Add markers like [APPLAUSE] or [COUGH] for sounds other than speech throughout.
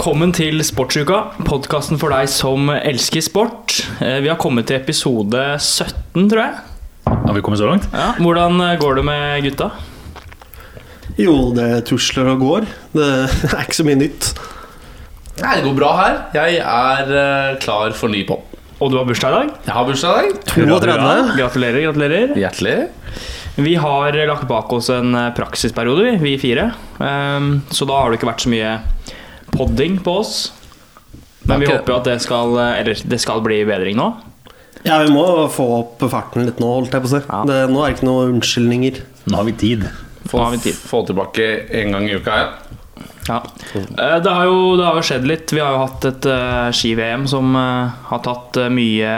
Velkommen til Sportsuka, podkasten for deg som elsker sport. Eh, Vi har kommet til episode 17, tror jeg. Har vi kommet så langt? Ja. Hvordan eh, går det med gutta? Jo, det tusler og går. Det [LAUGHS] er ikke så mye nytt. Nei, det går bra her. Jeg er eh, klar for ny pop. Og du har bursdag i dag? Jeg har bursdag i dag. 32. Gratulerer, gratulerer. Hjertelig. Vi har lagt bak oss en praksisperiode, vi, vi fire. Ehm, Så da har det ikke vært så mye podding på oss. Men vi håper jo at det skal eh, Eller det skal bli bedring nå. Ja, vi må få opp farten litt nå, holdt jeg på å si. Ja. Det, nå er det ikke noen unnskyldninger. Nå har vi tid. Få, har vi tid. Få tilbake en gang i uka. Ja. Ja. Eh, Det, har jo, det har jo skjedd litt. Vi har jo hatt et uh, ski-VM som uh, har tatt uh, mye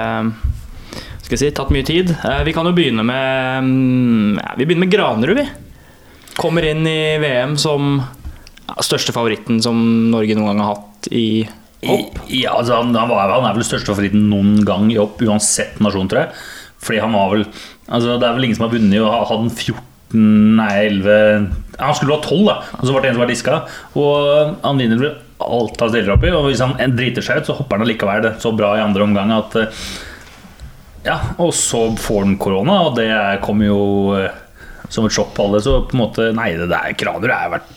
Skal jeg si, tatt mye tid. Eh, vi kan jo begynne med um, ja, Vi begynner med Granerud, vi. Kommer inn i VM som største favoritten som Norge noen gang har hatt i hopp. Ja, altså, han, var, han er vel største favoritten noen gang i hopp, uansett nasjon, tror jeg. Fordi han var vel altså, Det er vel ingen som har vunnet og hadde den 14 Nei, 11 Han skulle ha 12, da, og så var det en som var diska. Og han vinner vel alt han stiller opp i. Og hvis han driter seg ut, så hopper han allikevel det så bra i andre omgang at eh, Ja, og så får han korona, og det kommer jo eh, som et sjokk på alle. Så på en måte Nei, det der Kraner er vært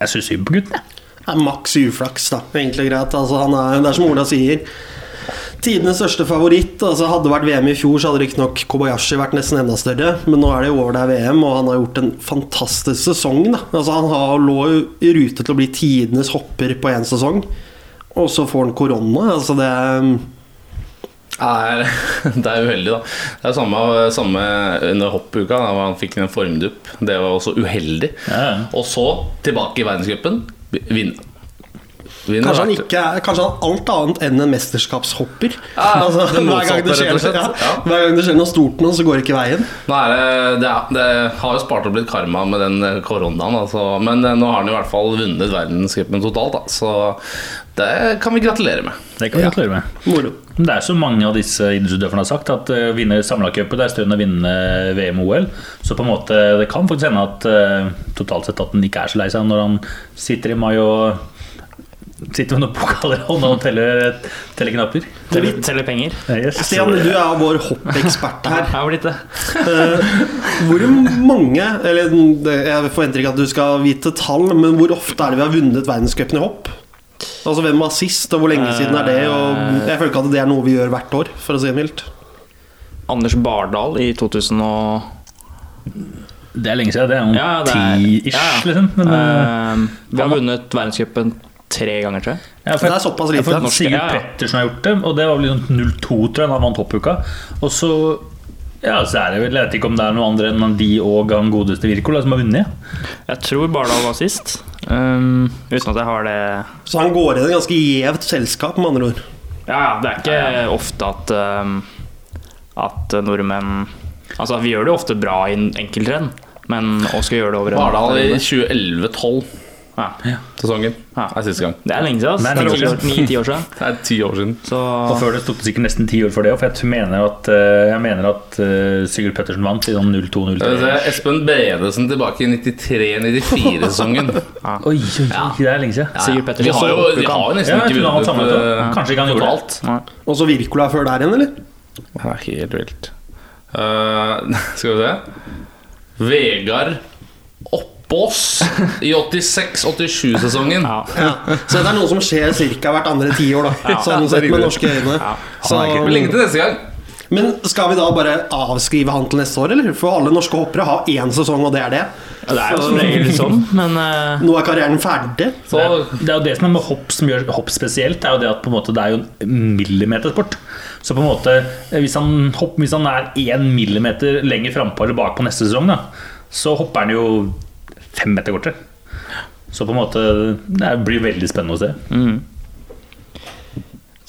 Jeg syns synd på gutten, jeg. Det er maks uflaks, da. Egentlig greit. Altså, er, det er som Ola sier. Tidenes største favoritt. Altså, hadde det vært VM i fjor, så hadde riktignok Kobayashi vært nesten enda større. Men nå er det jo over det VM, og han har gjort en fantastisk sesong. Da. Altså, han har, lå i rute til å bli tidenes hopper på én sesong. Og så får han korona. Altså, det er [LAUGHS] det er uheldig, da. Det er samme, samme under hoppuka, da han fikk en formdupp. Det var også uheldig. Ja, ja. Og så tilbake i verdenscupen. Vinne. Vinne Kanskje han ikke er Kanskje han alt annet enn en mesterskapshopper. Ja, [LAUGHS] altså, det hver, gang det skjer, ja, hver gang det skjer noe stort nå, så går det ikke veien. Nå er det, det, er, det har jo spart opp litt karma med den eh, koronaen, altså. men eh, nå har han i hvert fall vunnet verdenscupen totalt. Da. Så det kan vi gratulere med. Det kan vi gratulere med. Moro. Det er så mange av disse idrettsutøverne har sagt at å vinne samlacupen er større enn å vinne VM og OL. Så på en måte det kan faktisk hende at eh, totalt sett at han ikke er så lei seg når han sitter i mai og sitter med noen pokaler i hånda og teller, teller knapper. Teller, teller penger. Yes. Stian, du er vår hoppekspert her. Jeg har blitt det. Eh, hvor mange Eller jeg forventer ikke at du skal vite tall, men hvor ofte er det vi har vunnet verdenscupen i hopp? Altså Hvem var sist, og hvor lenge siden er det? Og jeg føler ikke at det er noe vi gjør hvert år, for å si det mildt. Anders Bardal i 2000 og Det er lenge siden. Det er noen Ja, det er- ti-ish, ja, ja. liksom. Men, Ehm, Vi har vunnet verdenscupen tre ganger, tror jeg. ja, for- Det er såpass ja, lite. for Norske, Sigurd ja, ja. Pettersen har gjort det, og det var vel i sånn 02, tror jeg, da han vant hoppuka. Og så ja, så er det vel, Jeg vet ikke om det er noen andre enn de og han godeste Wirkola som har vunnet. Jeg tror Bardal var sist. um, uten at jeg har det Så han går i et ganske gjevt selskap, med andre ord. Ja, ja, det er ikke ofte at um, At nordmenn Altså, vi gjør det jo ofte bra i en enkeltrenn, men å skal gjøre det over en Bardal i periode. 2011-12-sesongen Ja. er siste gang. Det er lenge siden. Det er Det Ni-ti år siden. [LAUGHS] Det er ti år siden. Så Og før det tok det sikkert nesten ti år for det òg, for jeg mener at, eh, jeg mener at eh, Sigurd Pettersen vant i sånn 02-03. Skal vi Espen Bredesen tilbake i 93-94-sesongen. Oi, oi, oi, det er lenge siden. Sigurd Pettersen Vi har jo, vi har jo nesten ikke vunnet det. eh, Kanskje ikke han gjorde alt. Og så Wirkola før der igjen, eller? Det er helt vilt. Uh, [LAUGHS] skal vi se Vegard Oppås i 86-87-sesongen. Ja. Ja. Så det er noe som skjer ca. hvert andre tiår, da. Sånn sett med norske øyne. Så, lenge til neste gang. men skal vi da bare avskrive han til neste år, eller? For alle norske hoppere har én sesong, og det er det. Ja, Det er jo som regel sånn, men uh, Nå er karrieren ferdig. Så Det er, det er jo det som er med hopp som gjør hopp spesielt, det er jo det at på en måte det er jo en millimetersport. Så på en måte, hvis han, hopp, hvis han er én millimeter lenger frampå eller bak på neste sesong, da, så hopper han jo fem meter kortere. Så på en måte det blir veldig spennende å se.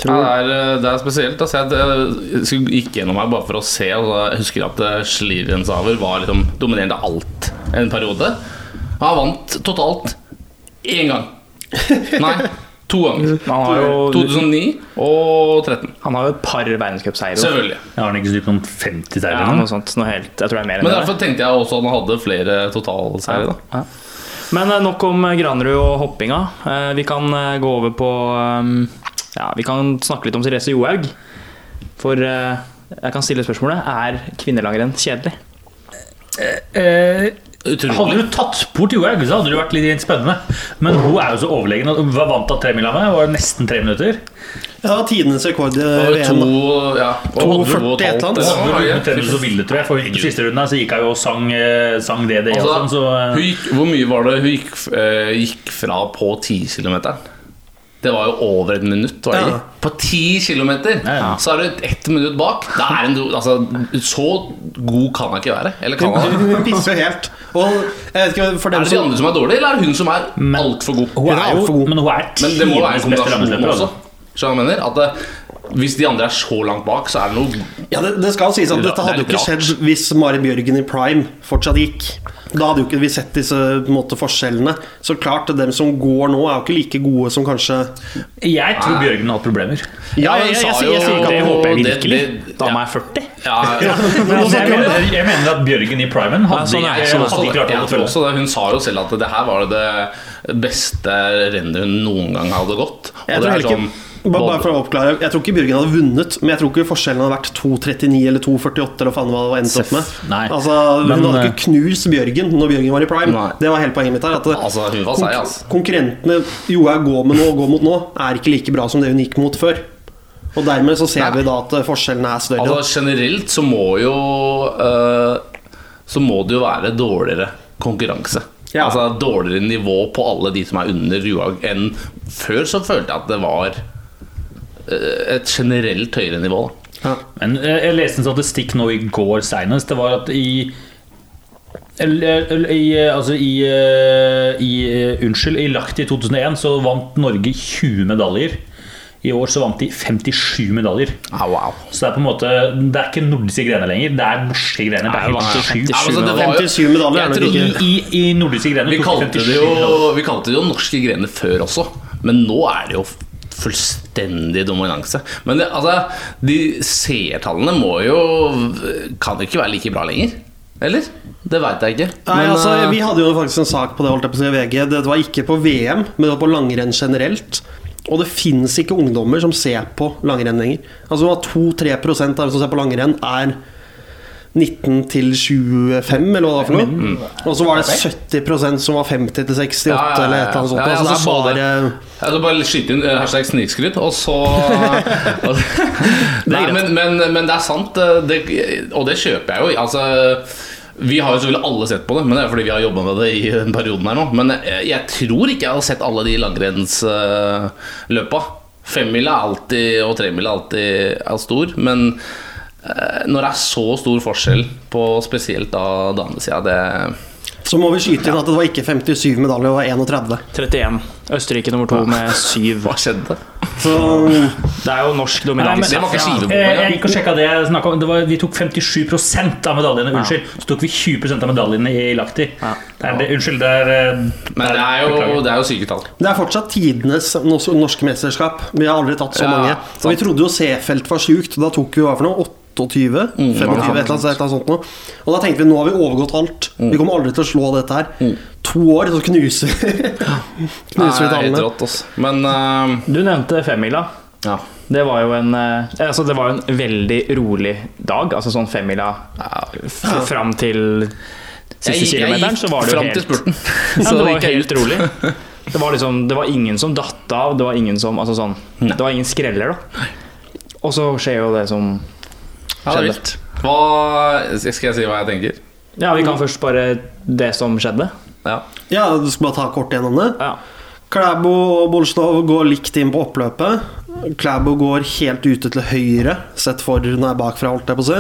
ja, det, er, eh, det er spesielt. Altså, jeg, jeg skulle- gikk gjennom her bare for å se. Og jeg husker at eh, var liksom dominerende alt en periode. Han vant totalt én gang. Nei, to ganger. han har jo 2009 og 13. Han har jo et par verdenscupseiere. Selvfølgelig. Jeg har han ikke styrt noen 50 Ja, noe sånt. Noe helt, jeg tror det er mer enn Men det. derfor tenkte jeg også at han hadde flere totalseire. Ja. Ja. Men eh, nok om eh, Granerud og hoppinga. Eh, Vi kan eh, gå over på eh, Ja, vi kan snakke litt om Therese Johaug. For eh, jeg kan stille spørsmålet Er kvinnelangrenn kjedelig? Eh, Utrolig. hadde du tatt bort Johaug, så hadde det vært litt spennende. Men hun er jo så overlegen. Hun var vant til tremila med. Var nesten tre minutter. Ja, det var tidenes rekord i Og VM. ja, og 2,40 to og et eller annet. så ville, tror jeg. For i siste runden så gikk hun jo og sang, eh, sang det, det og sånn. Altså, Så eh, hun gikk, hvor mye var det hun gikk, eh, gikk fra på 10 km? Det var jo over et minutt. Var det Ja. På ti kilometer ja. så er det ett minutt bak. Er en, altså, så god kan hun ikke være. Eller kan hun? Hun pisser jo helt. Og jeg vet ikke, for Er det de andre som er dårlige, eller er det hun som er altfor god? hun Hun er er jo altfor god. Men hun er Men det må være en tidenes beste kombinasjon også. Skjønner du hva jeg mener? At det, hvis de andre er så langt bak, så er det noe Ja, det, det skal sies at dette hadde jo ikke skjedd hvis Mari Bjørgen i prime fortsatt gikk. Da hadde jo ikke vi sett disse på måte, forskjellene. Så klart, dem som går nå, er jo ikke like gode som kanskje Jeg tror Bjørgen har hatt problemer. Ja, jeg, jeg, jeg, jeg, Det håper jeg virkelig. Da må jeg 40. Ja, ja. [LAUGHS] Altså, jeg, mener, jeg mener at Bjørgen i primen hadde, sånn det. ikke klart å holde det. Hun sa jo selv at det her var det beste rennet hun noen gang hadde gått. Og Jeg det tror er ikke sånn bare, for å oppklare Jeg tror ikke Bjørgen hadde vunnet, men jeg tror ikke forskjellen hadde vært 2,39 eller 2,48. Eller faen hva det var endt opp med. Nei. Altså, hun Men, hadde eh, ikke knust Bjørgen når Bjørgen var i prime. Nei. Det var hele poenget mitt her. At Altså, hun var seg altså. konkurrentene Johaug går med nå og går mot nå, er ikke like bra som det hun gikk mot før. Og dermed så ser Nei. vi da at forskjellene er større. Altså Generelt så må jo øh, Så må det jo være dårligere konkurranse. Ja. Altså Dårligere nivå på alle de som er under Johaug enn før. Så følte jeg at det var et generelt høyere nivå. Da. ja. Men eh, jeg leste en statistikk nå i går seinest. Det var at i i, eh, altså i, eh, i eh, Unnskyld, i Lahti 2001 så vant Norge 20 medaljer. I år så vant de 57 medaljer. Ah, wow. Så det er på en måte Det er ikke nordiske grener lenger, det er norske grener. Det er helt sjukt. Altså, det var 57 medaljer er Jeg trodde- I, I nordiske grener Vi kalte, det jo, vi kalte det jo norske grener før også, men nå er det jo fullstendig dominanse. Men det, altså, de seertallene må jo Kan jo ikke være like bra lenger? Eller? Det veit jeg ikke. Nei, Men, altså, eh, Vi hadde jo faktisk en sak på det holdt jeg på å si VG. Det var ikke på VM, men det var på langrenn generelt. Og det fins ikke ungdommer som ser på langrenn lenger. Altså 2-3 av dem som ser på langrenn, er 19 til 25, eller hva det var for noe. Mm. Og så var det 70% som var 50 til 68, Ja, ja, ja, eller et eller annet sånt. ja, altså, så så det bare skal bare skyte inn eh, hashtag snikskryt, og så [LAUGHS] Nei, men, men, men det er sant, eh, det, og det kjøper jeg jo. Altså, vi har jo selvfølgelig alle sett på det, men det er fordi vi har jobba med det i den perioden her nå. Men jeg, jeg tror ikke jeg har sett alle de langrennsløpa. Femmila og tremila er alltid er stor, men eh, når det er så stor forskjell på spesielt da damesida, det Så må vi skyte inn at det var ikke 57 medaljer, det var 31. 31. Østerrike nummer to med 7. Hva skjedde? Så Det er jo norsk Nei, men- dominans. Det var ikke skivebom Eh, Jeg gikk og sjekka det jeg om. Det var, vi tok 57% av medaljene. Unnskyld. Så tok vi 20% av medaljene i Lahti. Ja. Det er det, unnskyld, det er eh, Men det er jo, det er jo syke tall. Det er fortsatt tidenes norske mesterskap. Vi har aldri tatt så mange. Og vi trodde jo Seefeld var sjukt. Da tok vi hva for noe? 28? 25? et eller annet, et eller annet sånt noe. Og da tenkte vi nå har vi overgått alt. Vi kommer aldri til å slå dette her. To år, så knuser [LAUGHS] Knuser vi tallene. rått. Men uh... Du nevnte femmila. ja. Det var jo en, eh, altså det var jo en veldig rolig dag. Altså sånn femmila f- fram til siste Jeg- kilometeren, så var det jo helt, til. [LAUGHS] Ja, det var gikk helt rolig. [LAUGHS] Det var liksom Det var ingen som datt av. Det var ingen som Altså sånn Det var ingen skreller, da. Og så skjer jo det som Ja, det er vilt. Hva Skal jeg si hva jeg tenker? Ja, vi kan først bare Det som skjedde. Ja. Ja, du skal bare ta kort gjennom det. Ja. Klæbo og Bolsjnov går likt inn på oppløpet. Klæbo går helt ute til høyre, sett for når jeg er bakfra, holdt jeg på å si.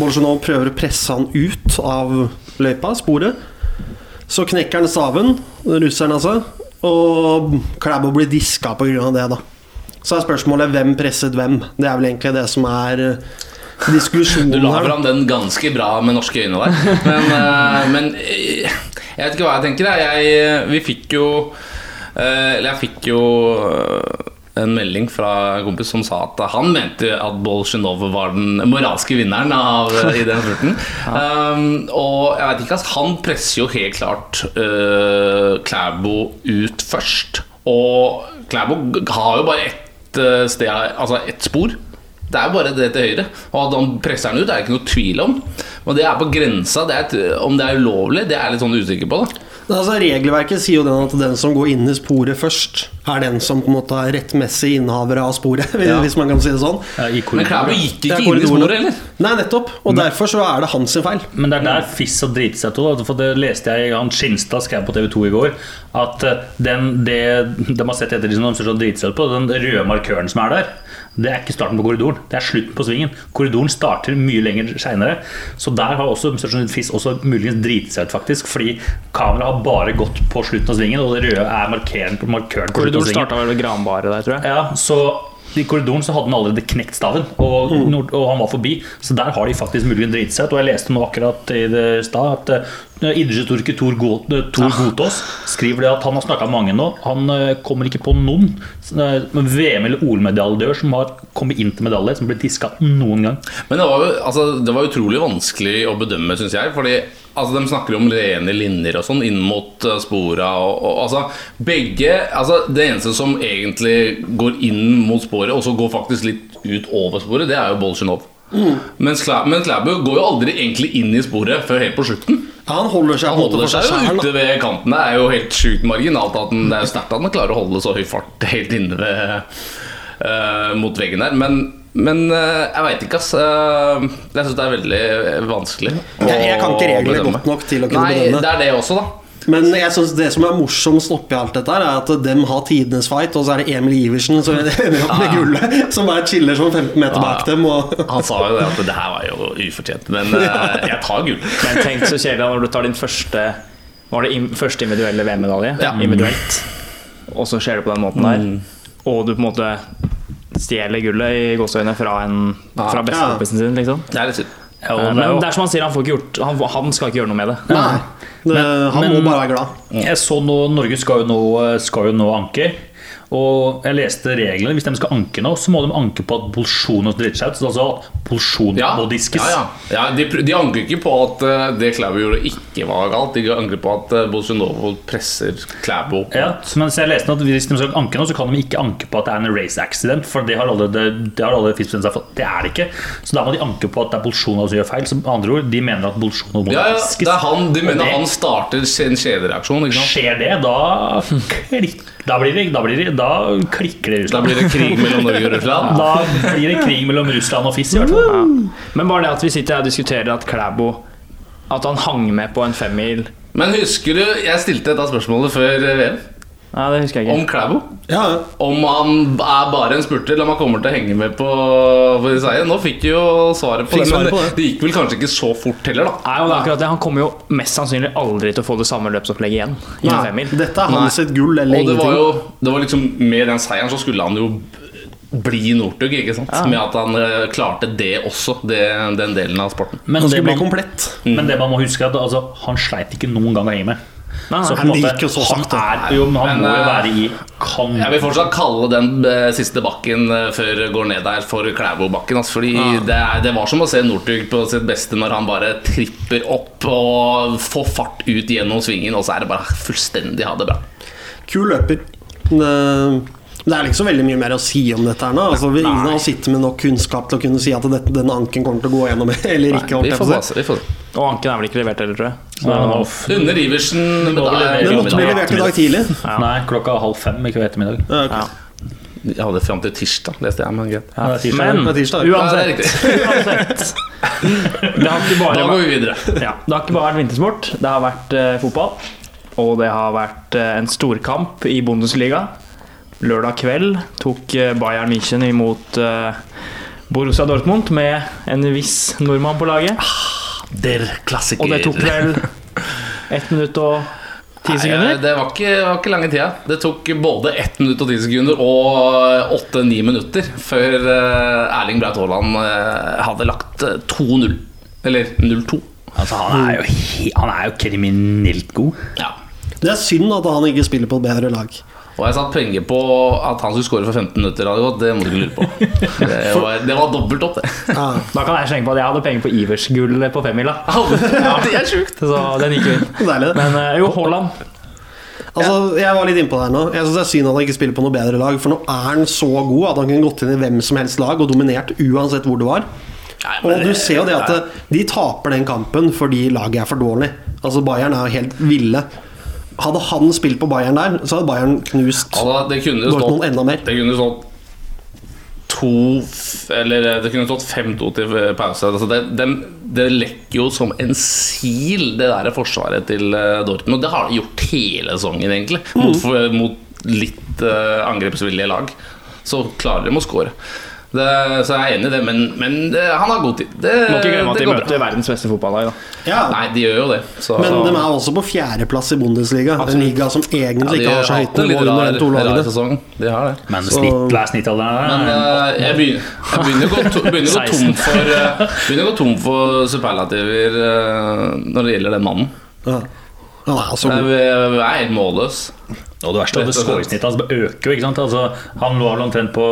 Bolsjnov prøver å presse han ut av løypa, sporet. Så knekker han staven, russeren altså, og Klæbo blir diska pga. det, da. Så er spørsmålet hvem presset hvem. Det er vel egentlig det som er diskusjonen Du la fram den ganske bra med norske øyne der. Men, eh, men eh, jeg vet ikke hva jeg tenker. jeg. Jeg, vi fikk jo eh, Eller jeg fikk jo eh, en melding fra en kompis som sa at han mente at Bolsjunov var den moralske vinneren av, i den spurten. um, og jeg vet ikke, altså, han presser jo helt klart uh, Klæbo ut først. Og Klæbo har jo bare ett uh, sted, altså ett spor. Det er bare det til høyre. Og at han presser den ut, er det ikke noe tvil om. Men det er på grensa. Det er om det er ulovlig, det er jeg litt sånn usikker på. da Altså, regelverket sier jo den at den som går inn i sporet først, er den som på en måte er rettmessig innehaver av sporet, [LAUGHS] hvis man kan si det sånn. Ja, Men. Klæbo gikk ikke inn i sporet, eller? Nei, nettopp. Og derfor så er det hans sin feil. Men det er der Fiss og driti seg til. For det leste jeg han Skinstad skrev på TV 2 i går. At eh, den, det de har sett etter liksom, de som driter seg ut på, den røde markøren som er der, det er ikke starten på korridoren. Det er slutten på svingen. Korridoren starter mye lenger seinere. Så der har også Fiss også muligens driti seg ut, faktisk. Fordi kameraet har bare gått på slutten av svingen, og det røde er markeren på markøren. på slutten av Korridoren svingen. starta vel ved granbaret der, tror jeg. Ja, så i korridoren så hadde han allerede knekt staven, og, mm. og han var forbi. Så der har de faktisk muligens driti seg ut. Og jeg leste nå akkurat i det stad at uh, idrettshistoriker Tor, God, eh, Tor Godtås skriver det at han har snakka med mange nå. Han eh, kommer ikke på noen VM- eller OL-medaljør som har kommet inn til medalje, som ble diska noen gang. Men det var jo altså, det var utrolig vanskelig å bedømme, syns jeg. Fordi altså, de snakker om rene linjer og sånn inn mot uh, spora. Og, og, altså, begge altså, Det eneste som egentlig går inn mot sporet, og så går faktisk litt ut over sporet, det er jo Bolsjunov. Mm. Men Klæbu går jo aldri egentlig inn i sporet før helt på slutten. Ja, han holder seg Han holder seg seg jo ute ved kanten. Det er jo helt sjukt marginalt. At den, det er sterkt at han klarer å holde så høy fart helt inne ved, uh, mot veggen der. Men, men eh, jeg veit ikke, ass. Eh, jeg syns det er veldig vanskelig. Jeg, jeg kan ikke reglene godt nok til å kunne Nei, bedømme. det er det også, da. Men jeg synes det som er morsomst oppi alt dette, er at dem har tidenes fight, og så er det Emil Iversen som [LAUGHS] ender opp med gullet, som er chiller som 15 meter bak dem. Og Han sa jo det at det her var jo ufortjent. Men eh, [LAUGHS] jeg tar gull. Men tenk så kjedelig når du tar din første Var det im- første individuelle VM-medalje? Ja. Individuelt. Og så skjer det på den måten der. Og du på en måte stjeler gullet i gåseøynene fra, en- fra bestekompisen sin, liksom. Det er litt synd. Ja, Men det er det er som han sier, han, får ikke gjort, han, han skal ikke gjøre noe med det. Nei, det, han men- må bare være glad. Jeg så nå, Norge skal jo nå, skal jo nå anke. Og jeg leste reglene. Hvis de skal anke nå, så må de anke på at Bolsjunov driter seg ut. Altså at Bolsjunov Ja, må diskes. ja, ja. ja de, de anker ikke på at eh, det Klæbo gjorde, ikke var galt. De angrer på at uh, Bolsjunov presser Klæbo. Ja, så mens jeg leste at Hvis de skal anke nå, så kan de ikke anke på at det er en race accident. For det har alle, det, det har alle seg for. Det er det ikke. Så da må de anke på at det er Bolsjunov som gjør feil. Som andre ord, de mener at Bolsjunov må Ja, ja, diskes. det er han, De mener det- han starter en kjedereaksjon. Skjer det, da, [LAUGHS] klikk, da, blir det, da, blir det, da klikker det i Da blir det krig mellom Norge og Russland. Da blir det krig mellom Russland og FIS, i hvert fall. Ja. Men bare det at vi sitter her og diskuterer at Klæbo At han hang med på en femmil Men husker du, jeg stilte dette spørsmålet før VM. Nei, det husker jeg ikke. Om Klæbo. Ja, ja. Om han er bare en spurter, eller om han kommer til å henge med på, på seier. Nå fikk jo svaret på Fikk det, men svaret på det, gikk vel kanskje ikke så fort heller, da. Nei, og det er akkurat det. Han kommer jo mest sannsynlig aldri til å få det samme løpsopplegget igjen. I en Nei, femmil. dette er hans sitt gull eller Og det var jo det var liksom Med den seieren så skulle han jo bli Northug, ikke sant? Med at han eh, klarte det også, det, den delen av sporten. Men Han det, man, komplett. men det man må huske, er at altså, han sleit ikke noen gang å henge med. Nei, Så på en Han måte, så han er jo, han Men, må jo eh, være i kan Jeg vil fortsatt kalle den eh, siste bakken eh, før går ned der for Klæbo-bakken. Altså, fordi det, er, det var som å se Northug på sitt beste når han bare tripper opp og får fart ut gjennom svingen, og så er det bare fullstendig ha det bra. Kul løper. Det, er ikke så veldig mye mer å si om dette her nå. Altså, vi, ingen av oss sitter med nok kunnskap til å kunne si at dette, denne anken kommer til å gå gjennom [LAUGHS] eller ikke. holdt Vi får på å bare si. se. Vi får. Og Anken er vel ikke levert heller, tror jeg. Så Ja, er. Under Iversen Den Det måtte bli Ja, levert i dag tidlig. Nei, klokka halv fem i kveld ettermiddag. Ja, okay. Ja. Jeg hadde frem til tirsdag, leste jeg. Men greit. Ja, det er tirsdag. Men Det er tirsdag. Ja, det er uansett, [LAUGHS] uansett Det har ikke bare Da går vi videre. Ja, det har ikke bare vært vintersport. Det har vært uh, fotball. Og det har vært uh, en storkamp i Bundesliga. Lørdag kveld tok eh, Bayern München imot eh, Borussia Dortmund med en viss nordmann på laget. Der klassiker. Og det tok vel [LAUGHS] ett minutt og ti Nei, sekunder. det var ikke, var ikke lange tida. Det tok både 1 minutt og 10 sekunder og 8-9 minutter før eh, Erling Braut Haaland hadde lagt eh, 2-0. Eller 0-2. Altså, han, er jo, han er jo kriminelt god. Ja. Det er synd at han ikke spiller på et bedre lag. Og jeg satt penger på at han skulle score for 15 minutter. hadde gått, Det må du ikke lure på. Det [LAUGHS] var, det var dobbelt opp, det. Ja. Da kan jeg slenge på at jeg hadde penger på Ivers gull på femmila. [LAUGHS] Det er sjukt. [LAUGHS] Så den gikk jo inn. Deilig, det. Men eh, jo, Haaland. Altså, Jeg var litt innpå der nå. Jeg synes Det er synd at han ikke spiller på noe bedre lag. For nå er han så god at han kunne gått inn i hvem som helst lag og dominert uansett hvor det var. Og du ser jo det at de taper den kampen fordi laget er for dårlig. Altså Bayern er jo helt ville. Hadde han spilt på Bayern der, så hadde Bayern knust Altså, det kunne Dortmund enda mer. Det kunne stått to Eller det kunne stått 5-2 til pause. Altså det, det, det lekker jo som en sil, det der forsvaret til eh, Dortmund. Og det har de gjort hele sesongen, egentlig. Mot, mm. mot litt uh, angrepsvillige lag. Så klarer de å score. Det, så jeg er enig i det, men, men det, han har god tid. Det, Må ikke glemme at de møter bra. verdens beste fotballag. da Ja, Nei, de gjør jo det. Så, Men de er også på fjerdeplass i Bundesliga. En liga som ja, egentlig de ikke har så høyt nivå under de to lagene. sesong. De har det. Men snitt, er snittalderen Men eh, jeg begynner, jeg begynner å gå, to, begynner å gå tom for eh, Begynner å gå tom for superlativer eh, når det gjelder den mannen. Ja. Han er så Jeg, god. jeg er helt målløs. Og det verste er at skåringssnittet altså, øker jo. ikke sant? Altså, han lå vel omtrent på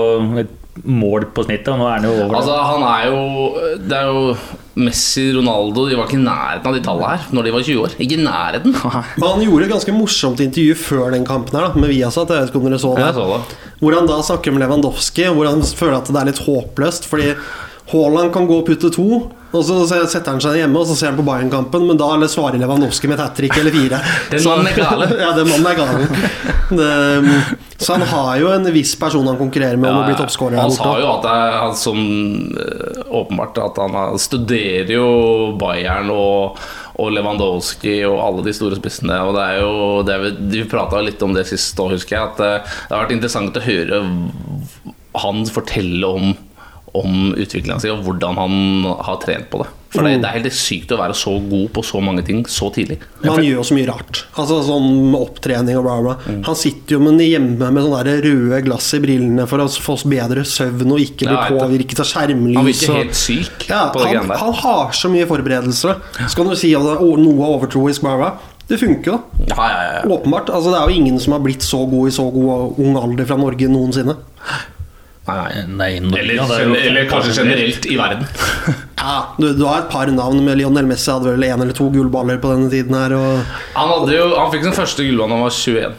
et mål på snittet, og nå er han jo over. Altså, han er jo Det er jo Messi, Ronaldo De var ikke i nærheten av de tallene her når de var 20 år. Ikke i nærheten. Men [LAUGHS] han gjorde et ganske morsomt intervju før den kampen her da med Viasat. Jeg vet ikke om dere så det. Så det. Hvor han da snakker med Lewandowski, hvor han føler at det er litt håpløst. Fordi Haaland kan gå og putte to, og så setter han seg hjemme og så ser han på Bayern-kampen, men da eller svarer Lewandowski med et hat trick eller fire. [LAUGHS] Den mannen er galen. [LAUGHS] ja, den mannen er galen. Så han har jo en viss person han konkurrerer med om å bli toppskårer. han sa jo at er han som eh, Åpenbart at han studerer jo Bayern og, og Lewandowski og alle de store spissene. Og det er jo det er, Vi prata litt om det sist òg, husker jeg. At eh, det har vært interessant å høre han fortelle om om utviklinga si og hvordan han har trent på det. For det, det er helt sykt å være så god på så mange ting så tidlig. Men han gjør jo så mye rart. Altså sånn med opptrening og bla, bla. Mm. Han sitter jo med hjemme med sånne der røde glass i brillene for å få oss bedre søvn og ikke bli påvirket av skjermlys. Han virker helt syk Ja, på han, han har så mye forberedelser. Så kan du si at det er noe overtroisk, bla, bla. Det funker jo. Ja, ja, ja. Åpenbart. Altså, det er jo ingen som har blitt så god i så god ung alder fra Norge noensinne. Nei, nei. Nei, Eller, ja, er jo- eller kanskje generelt i verden. [LAUGHS] Ja, du, du har et par navn med Lionel Messi hadde vel én eller to gullballer på denne tiden her. Og Han, hadde jo, han fikk sin første gullball da han var 21.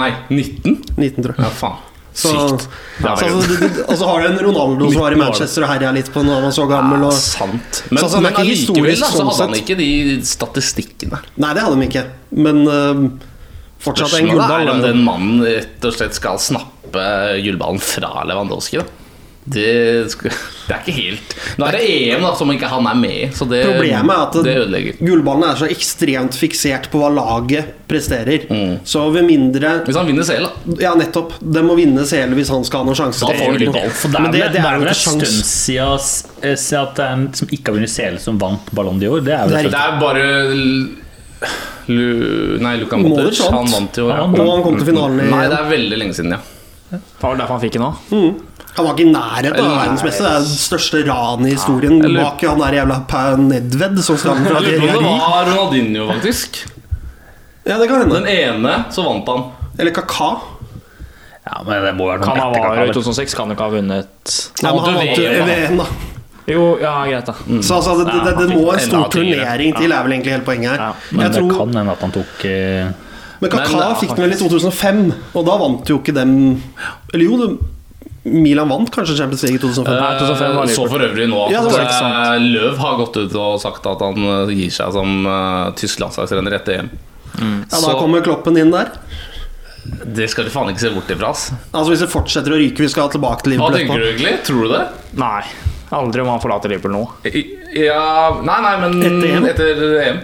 Nei, 19? 19, tror jeg. Ja, faen. Så, Sykt. så, altså, du- du- og så har du en Ronaldo som var i Manchester og herja litt på når han var så gammel. Ja, sant. Men, Så altså, han er men allikevel så sånn hadde han ikke de statistikkene. nei, det hadde de ikke. Men øh, fortsatt en gullball. er om den mannen rett og slett skal snappe gullballen fra Lewandowski. da det, [LAUGHS] det er ikke helt Nå er det EM da som ikke han er med i, så det, Problemet er at det ødelegger. gullballen er så ekstremt fiksert på hva laget presterer. Så ved mindre Hvis han vinner CL, da. Ja, nettopp. Det må vinne CL hvis han skal ha noen sjanse. Da får han gullball. Det er, Men det- det er er en stund siden eh, at det er en som ikke har vunnet CL, som vant Ballon d'Or. Det er Det er Det er bare Lu, Nei, Luka Modric. Modric. Han vant jo. Ja, Ja. Og han kom til finalen i Nei, det er veldig lenge siden, ja. Det var derfor han fikk den òg. Han var ikke i nærheten av verdensmester. Det er det største ranet i historien eller- bak han der jævla Nedved som stammer fra Jeg lurer på det var Ronaldinho, faktisk. Ja, det kan Den ene så vant han. Eller Kaka. Ja, men det må være noen Cannavaro i etterkaka. 2006 kan jo ikke ha vunnet Ja, men han vant jo jo VM, da. Jo, ja, greit, da. Så altså, det, det, det, det må en stor turnering til, er vel egentlig hele poenget her. Ja, Men Jeg det tror, kan hende at han tok eh, men Kaka ja, fikk den vel i 2005, og da vant jo ikke dem Eller jo, det, Milan vant kanskje Champions League i 2005. Nei, 2005 Eh, Så for øvrig nå at Ja, eh. Løv har gått ut og sagt at han eh, gir seg som uh, tysk landslagsrenner etter EM. ja, så- da kommer Kloppen inn der. Det skal du faen ikke se bort ifra. Altså Hvis det fortsetter å ryke, vi skal tilbake til Hva Liverpool tenker du egentlig? Tror du det? Nei. Aldri om han forlater Liverpool nå. Ja Nei, nei, men Etter EM? etter EM.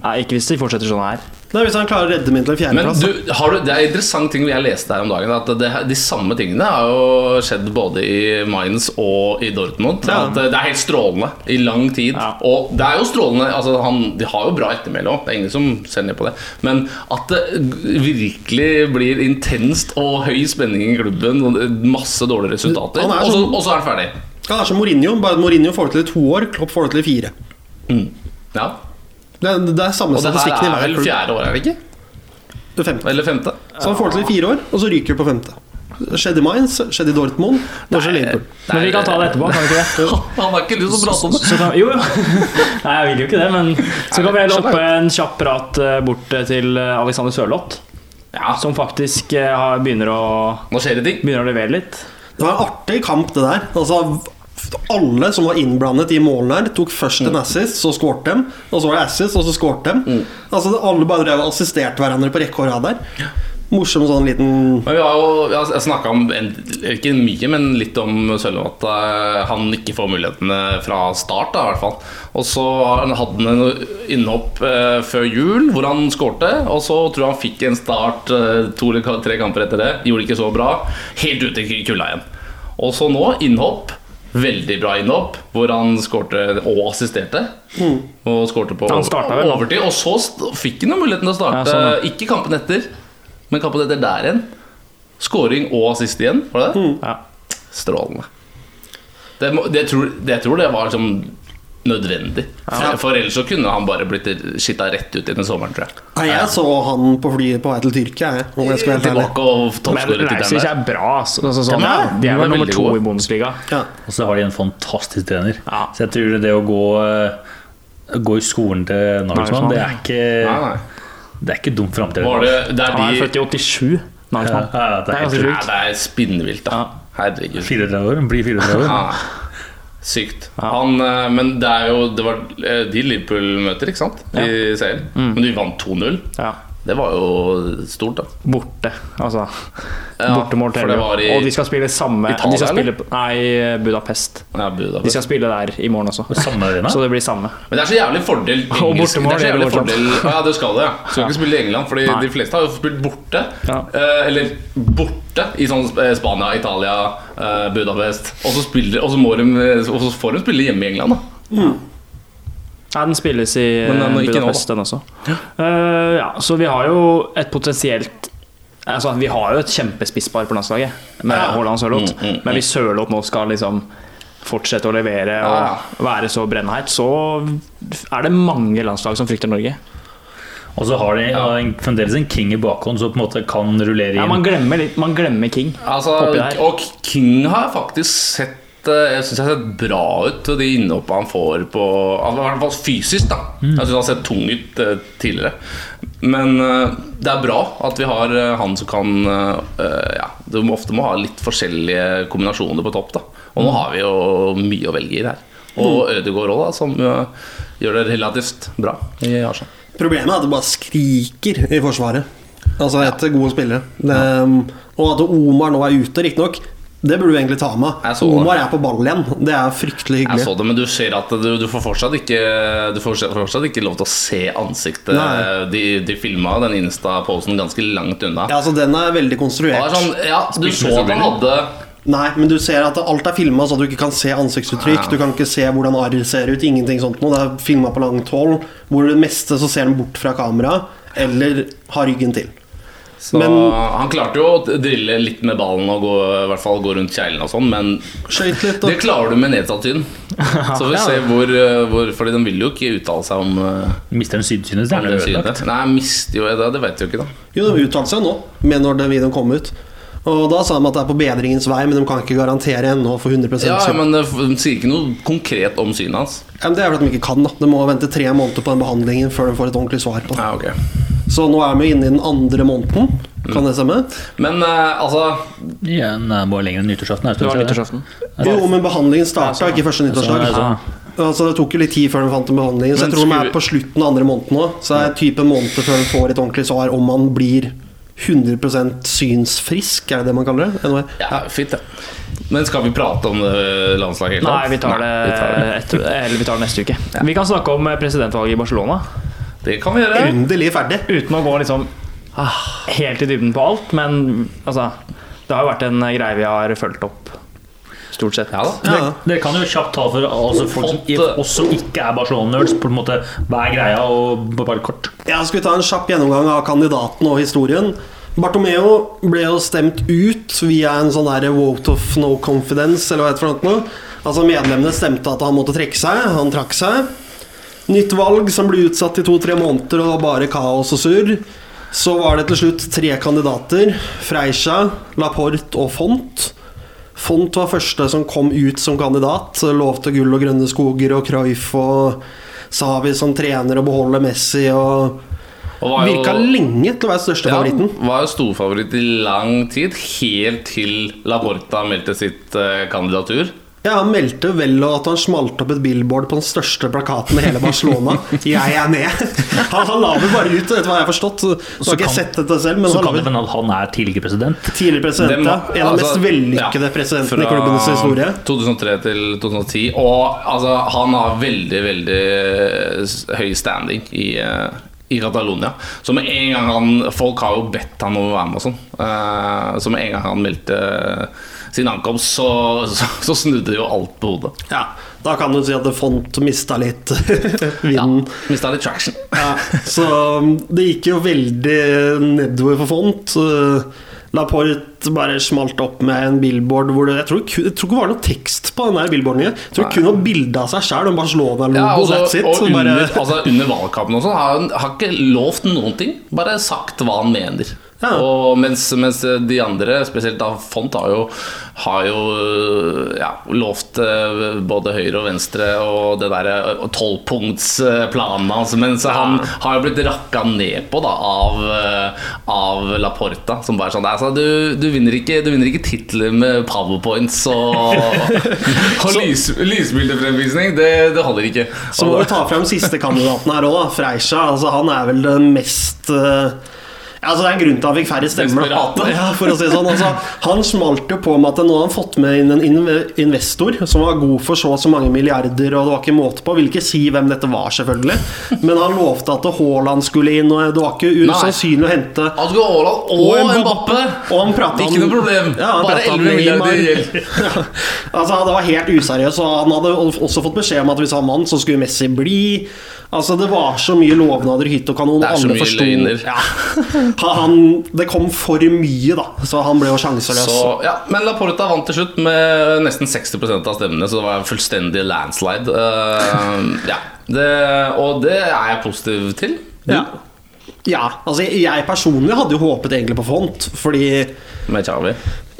Nei, Ikke hvis de fortsetter sånn her. Nei, Hvis han klarer å redde meg til en Men fjerdeplass. du, har du, det er en interessant ting jeg leste her om dagen. At det, De samme tingene har jo skjedd både i Mainz og i Dortmund. Ja. At det er helt strålende i lang tid. Ja. Og det er jo strålende altså han, De har jo bra ettermæle òg, det er ingen som ser ned på det. Men at det virkelig blir intenst og høy spenning i klubben, masse dårlige resultater, er og så, sånn- og så er det ferdig. Ja, det er som Mourinho, bare at Mourinho får det til i to år, Klopp får det til i fire. Ja. Det er, det er samme Og det her er vel klubb. fjerde år, er det ikke? Det femte. Eller femte. Så han får det til i fire år, og så ryker det på femte. Skjedde i Mainz, skjedde i Dortmund, nå skjer Liverpool. Men vi kan ta det etterpå, kan vi ikke det? [LAUGHS] Han har ikke lyst til å prate om det. Så kan, jo, jo. [LAUGHS] Nei, jeg vil jo ikke det, men så kan vi heller oppe en kjapp prat eh, bort eh, til eh, Alexander Sørloth. Ja, Som faktisk har, begynner, å, nå skjer det ting. begynner å levere litt. Det var en artig kamp, det der. Altså, alle som var innblandet i målene her, tok først en assist, så skårte dem. Og så var det assist, og så skårte dem. Altså, alle bare drev og assisterte hverandre på rekke og rad der. Morsom sånn liten Men vi har jo jeg snakka om Ikke mye, men litt om Sølve at eh, han ikke får mulighetene fra start. Da, i hvert fall Og så hadde han en innhopp eh, før jul hvor han skårte. Og så tror jeg han fikk en start eh, to eller tre kamper etter det. Gjorde det ikke så bra. Helt ute i kulda igjen. Og så nå innhopp. Veldig bra innhopp, hvor han skårte og assisterte. Og skårte på Han vel, overtid. Og så fikk han jo muligheten til å starte. Ja, sånn. Ikke kampen etter, men kampen etter der igjen. Skåring og assist igjen, var det det? Ja. Strålende. Det, det, tror, det jeg tror det var liksom nødvendig. For, for ellers så kunne han bare blitt skitta rett ut i den sommeren, tror jeg. Nei, Jeg så han på flyet på vei til Tyrkia, jeg, om jeg skal være. Tilbake og Men Leipzig er bra. Altså, altså, sånn, Ja, de er er vel nummer to gode. i Bundesliga. Ja. Og så har de en fantastisk trener. Ja. Så jeg tror det å gå, eh, gå i skolen til Nagelsmann, det er ikke, Nei, nei. det er ikke dumt framtid. Det, det er Han er født i 87. Ja, Nagelsmann. ja, det er er det er spinnvilt, da. Ja. Herregud. 34 år, blir 34 år. Ja, sykt. Han, eh, men det er jo Det var eh, de Liverpool møter, ikke sant? I serien. Mm. Men de vant 2-0. Ja. Det var jo stort, da. Borte, altså. Ja, Bortemål til i Og de skal spille samme Italia, de skal spille, eller? Nei, Budapest. ja, De skal spille der i morgen også. Samme arena. Så det blir samme. Men det er så jævlig fordel [LAUGHS] Og bortemål, Det er så jævlig det fordel Ja, du skal det, ja. Du skal ikke spille i England, Fordi Nei. de fleste har jo spilt borte. Ja. Eh, eller borte i sånn eh, Spania, Italia, eh, Budapest. Og så, spiller, og, så må de, og så får de spille hjemme i England, da. Ja, den spilles i Men den nå, Budapest, den også. Uh, ja, så vi har jo et potensielt Altså, Vi har jo et kjempespisspar på landslaget med Ja. Haaland og Sørloth. Mm, mm, Men hvis Sørloth nå skal liksom fortsette å levere og være så brennheit, så er det mange landslag som frykter Norge. Og så har de ja, en- fremdeles en king i bakhånd som på en måte kan rullere Ja, inn. Man glemmer litt Man glemmer King. Altså, og King har faktisk sett Jeg synes jeg har sett bra ut, de innhoppene han får på altså, I hvert fall fysisk, da. Jeg synes han har sett tung ut eh, tidligere. Men eh, det er bra at vi har eh, han som kan eh, Ja, du må ofte må ha litt forskjellige kombinasjoner på topp, da. Og nå har vi jo mye å velge i her. Og Ødegaard òg, da, som eh, gjør det relativt bra i Arsenal. Problemet er at det bare skriker i Forsvaret. Altså etter gode spillere. Det, og at Omar nå er ute, riktignok. Det burde du egentlig ta med. Så. Omar er på ball igjen. Det er fryktelig hyggelig. Jeg så det, men du ser at du, du får fortsatt ikke Du får fortsatt ikke lov til å se ansiktet. Nei. De, de filma den Insta-posen ganske langt unna. Ja, altså Den er veldig konstruert. Er sånn, ja, du så at han hadde Nei, men du ser at alt er filma så du ikke kan se ansiktsuttrykk. Du kan ikke se hvordan arr ser ut. Ingenting sånt noe. Det er filma på langt hold. Hvor det meste så ser den bort fra kamera, eller har ryggen til. Så Men- Han klarte jo å drille litt med ballen og gå, i hvert fall gå rundt kjeglen og sånn, men litt. det klarer du med nedsatt syn. [LAUGHS] Så vi får se hvor, hvor Fordi de vil jo ikke uttale seg om eh, Mister den sydsynet, så er om det det ødelagt. Nei, mister jo det. Det vet du jo ikke, da. jo, de uttalte seg nå, med når den videoen kom ut. Og Da sa de at det er på bedringens vei, men de kan ikke garantere ennå for 100 Ja, men eh, de sier ikke noe konkret om synet hans. Ja, men det er vel at de ikke kan. da De må vente tre måneder på den behandlingen før de får et ordentlig svar på det. Ja, ok Så nå er vi inne i den andre måneden. Kan det stemme? Men uh, altså Ja, nei, bare lenger enn nyttårsaften. er Det var nyttårsaften. Jo, men behandlingen starta ikke første nyttårsdag. sånn. Altså Det tok jo litt tid før de fant en behandling. Så jeg tror de er på slutten av andre måneden nå. Så det er type en måned før de får et ordentlig svar om man blir 100 synsfrisk, er det det man kaller det? NOR? Ja, fint det. Men skal vi prate om landslaget helt Nei, vi tar det, Nei, vi tar det. etter, eller vi tar det neste uke. Vi kan snakke om presidentvalget i Barcelona Det kan vi gjøre. Endelig ferdig. uten å gå liksom ah, helt i dybden på alt. Men altså, det har jo vært en greie vi har fulgt opp, stort sett. Ja da. Ja. det, kan jo kjapt ta for altså, folk som, også ikke er Barcelona-nerds, på en måte hva er greia, og bare kort. Ja, Skal vi ta en kjapp gjennomgang av kandidaten og historien? Bartomeo ble jo stemt ut via en sånn der vote of no confidence, eller hva det heter for noe. Altså Medlemmene stemte at han måtte trekke seg. Han trakk seg. Nytt valg som ble utsatt i to-tre måneder og bare kaos og surr. Så var det til slutt tre kandidater. Freisha, Laporte og Font. Font var første som kom ut som kandidat. Lovte gull og grønne skoger og Cruyff og Savi som trener og beholde Messi og Og var jo- Virka lenge til å være største Ja, favoritten. var jo storfavoritt i lang tid, helt til Laporta meldte sitt eh, kandidatur. Ja, Han meldte vel at han smalt opp et billboard på den største plakaten i hele Barcelona. [LAUGHS] 'Jeg er med'. Han, han la vel bare ut, etter hva jeg har forstått. Så har Så ikke kan- sett dette selv, men Så han kan det hende at han er tidligere president. tidligere president. Det ja. En av de altså, mest vellykkede ja, presidentene i klubbens historie. 2003 til 2010. Og altså, han har veldig, veldig høy standing i, eh, i Catalonia. Så med en gang han Folk har jo bedt han om å være med og sånn. Eh, så med en gang han meldte sin ankomst, så, så, så snudde jo alt på hodet. Ja, Da kan du si at Font mista litt [LAUGHS] Ja, vinden. Mista litt traction. [LAUGHS] Ja, så um, det gikk jo veldig nedover for Font. Uh, Laporte bare smalt opp med en billboard hvor det, jeg, tror, jeg tror ikke det var noe tekst på den der billboarden. Jeg tror det kun noe bilde av seg sjøl og Barcelona-logo. Ja, altså, og under, bare, altså, under valgkampen og sånn har han ikke lovt noen ting. Bare sagt hva han mener. Ja. Og mens, mens de andre, spesielt da Font, har jo, har jo ja, lovt eh, både høyre og venstre og det derre tolvpunktsplanen hans. Men så han har jo blitt rakka ned på da av, av av Laporta. Som bare sånn altså, du, du vinner ikke, du vinner ikke titler med powerpoints og, [LAUGHS] og lys, lysbildefremvisning. Det, det holder ikke. så må vi ta frem siste kandidaten her òg. Freisha. Altså, han er vel den mest uh, altså Det er en grunn til at han fikk færre stemmer. Ja, for å si sånn altså, Han smalt jo på med at nå har han fått med inn en investor som var god for så og så mange milliarder, og det var ikke måte på. Vil ikke si hvem dette var, selvfølgelig, men han lovte at Haaland skulle inn, og det var ikke usannsynlig å hente Han skulle ha Haaland og, Og Mbappe! Og han pratet Ikke noe problem. Ja, Bare 11 milliarder gjeld. [LAUGHS] Ja, altså Det var helt useriøst. Og han hadde også fått beskjed om at hvis han vant, så skulle Messi bli. Altså Det var så mye lovnader i hytt og kanon. Er så Alle forsto ja. Han, Det kom for mye, da. Så han ble jo sjanseløs. Så, ja, men Laporta vant til slutt med nesten 60% av stemmene, så det var en fullstendig landslide. Uh, ja, det, og det er jeg positiv til. Ja. ja, altså Jeg personlig hadde jo håpet egentlig på Font, fordi Med Xavi.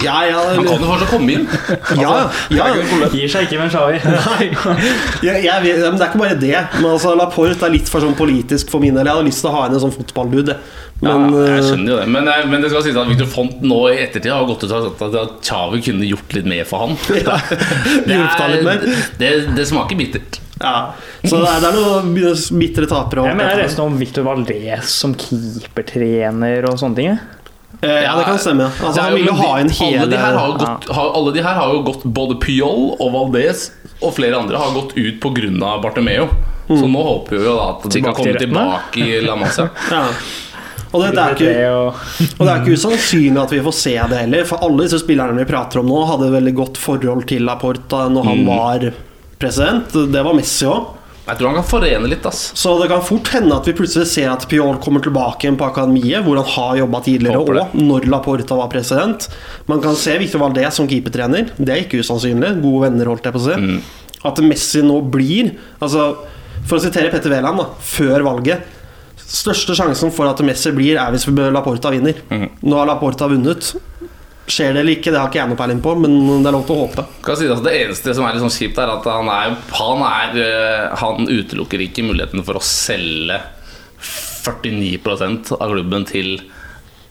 Ja, ja, Han kan jo fortsatt komme inn. ja, ja, Gir seg ikke med Shawi. [LAUGHS] Det er ikke bare det. Men altså Laporte er litt for sånn politisk for min del. Jeg hadde lyst til å ha inn en sånn fotballdude. Ja, jeg eh, skjønner jo det. Men, eh, men det skal sies at Victor Font nå i ettertid har gått ut og sagt at Tjave kunne gjort litt mer for han. [LAUGHS] Ja, det, mer. det, det smaker bittert. Ja, så det er, det er noen bitre tapere. Jeg mener jeg leste om Victor Valdez som keepertrener og sånne ting. Eh, ja, det kan stemme. Altså, er han jo- vil jo men ha en hele alle de, her har gått, har, alle de her har jo gått Både Pyol og Valdez og flere andre har gått ut pga. Bartomeo. Så nå håper vi jo da at de kan komme tilbake i La Masia. ja. Og det, det, er ikke, og- det er ikke usannsynlig at vi får se det heller. For alle disse spillerne vi prater om nå, hadde veldig godt forhold til Laporta når han var president. Det var Messi òg. Jeg tror han kan forene litt. ass Så det kan fort hende at vi plutselig ser at Piol kommer tilbake igjen på akademiet, hvor han har jobba tidligere, og når Laporta var president. Man kan se Victor Valdez som keepertrener. Det er ikke usannsynlig. Gode venner, holdt jeg på å si. Mm. At Messi nå blir altså, For å sitere Petter Wæland, før valget Største sjansen for at Messi blir, er hvis Laporta vinner. Mm. Nå har Laporta vunnet. Skjer det eller ikke, det har ikke jeg noe peiling på, men det er lov til å håpe. Kan si altså Det eneste som er litt sånn kjipt, er at han er, han, er, eh, han utelukker ikke muligheten for å selge 49% av klubben til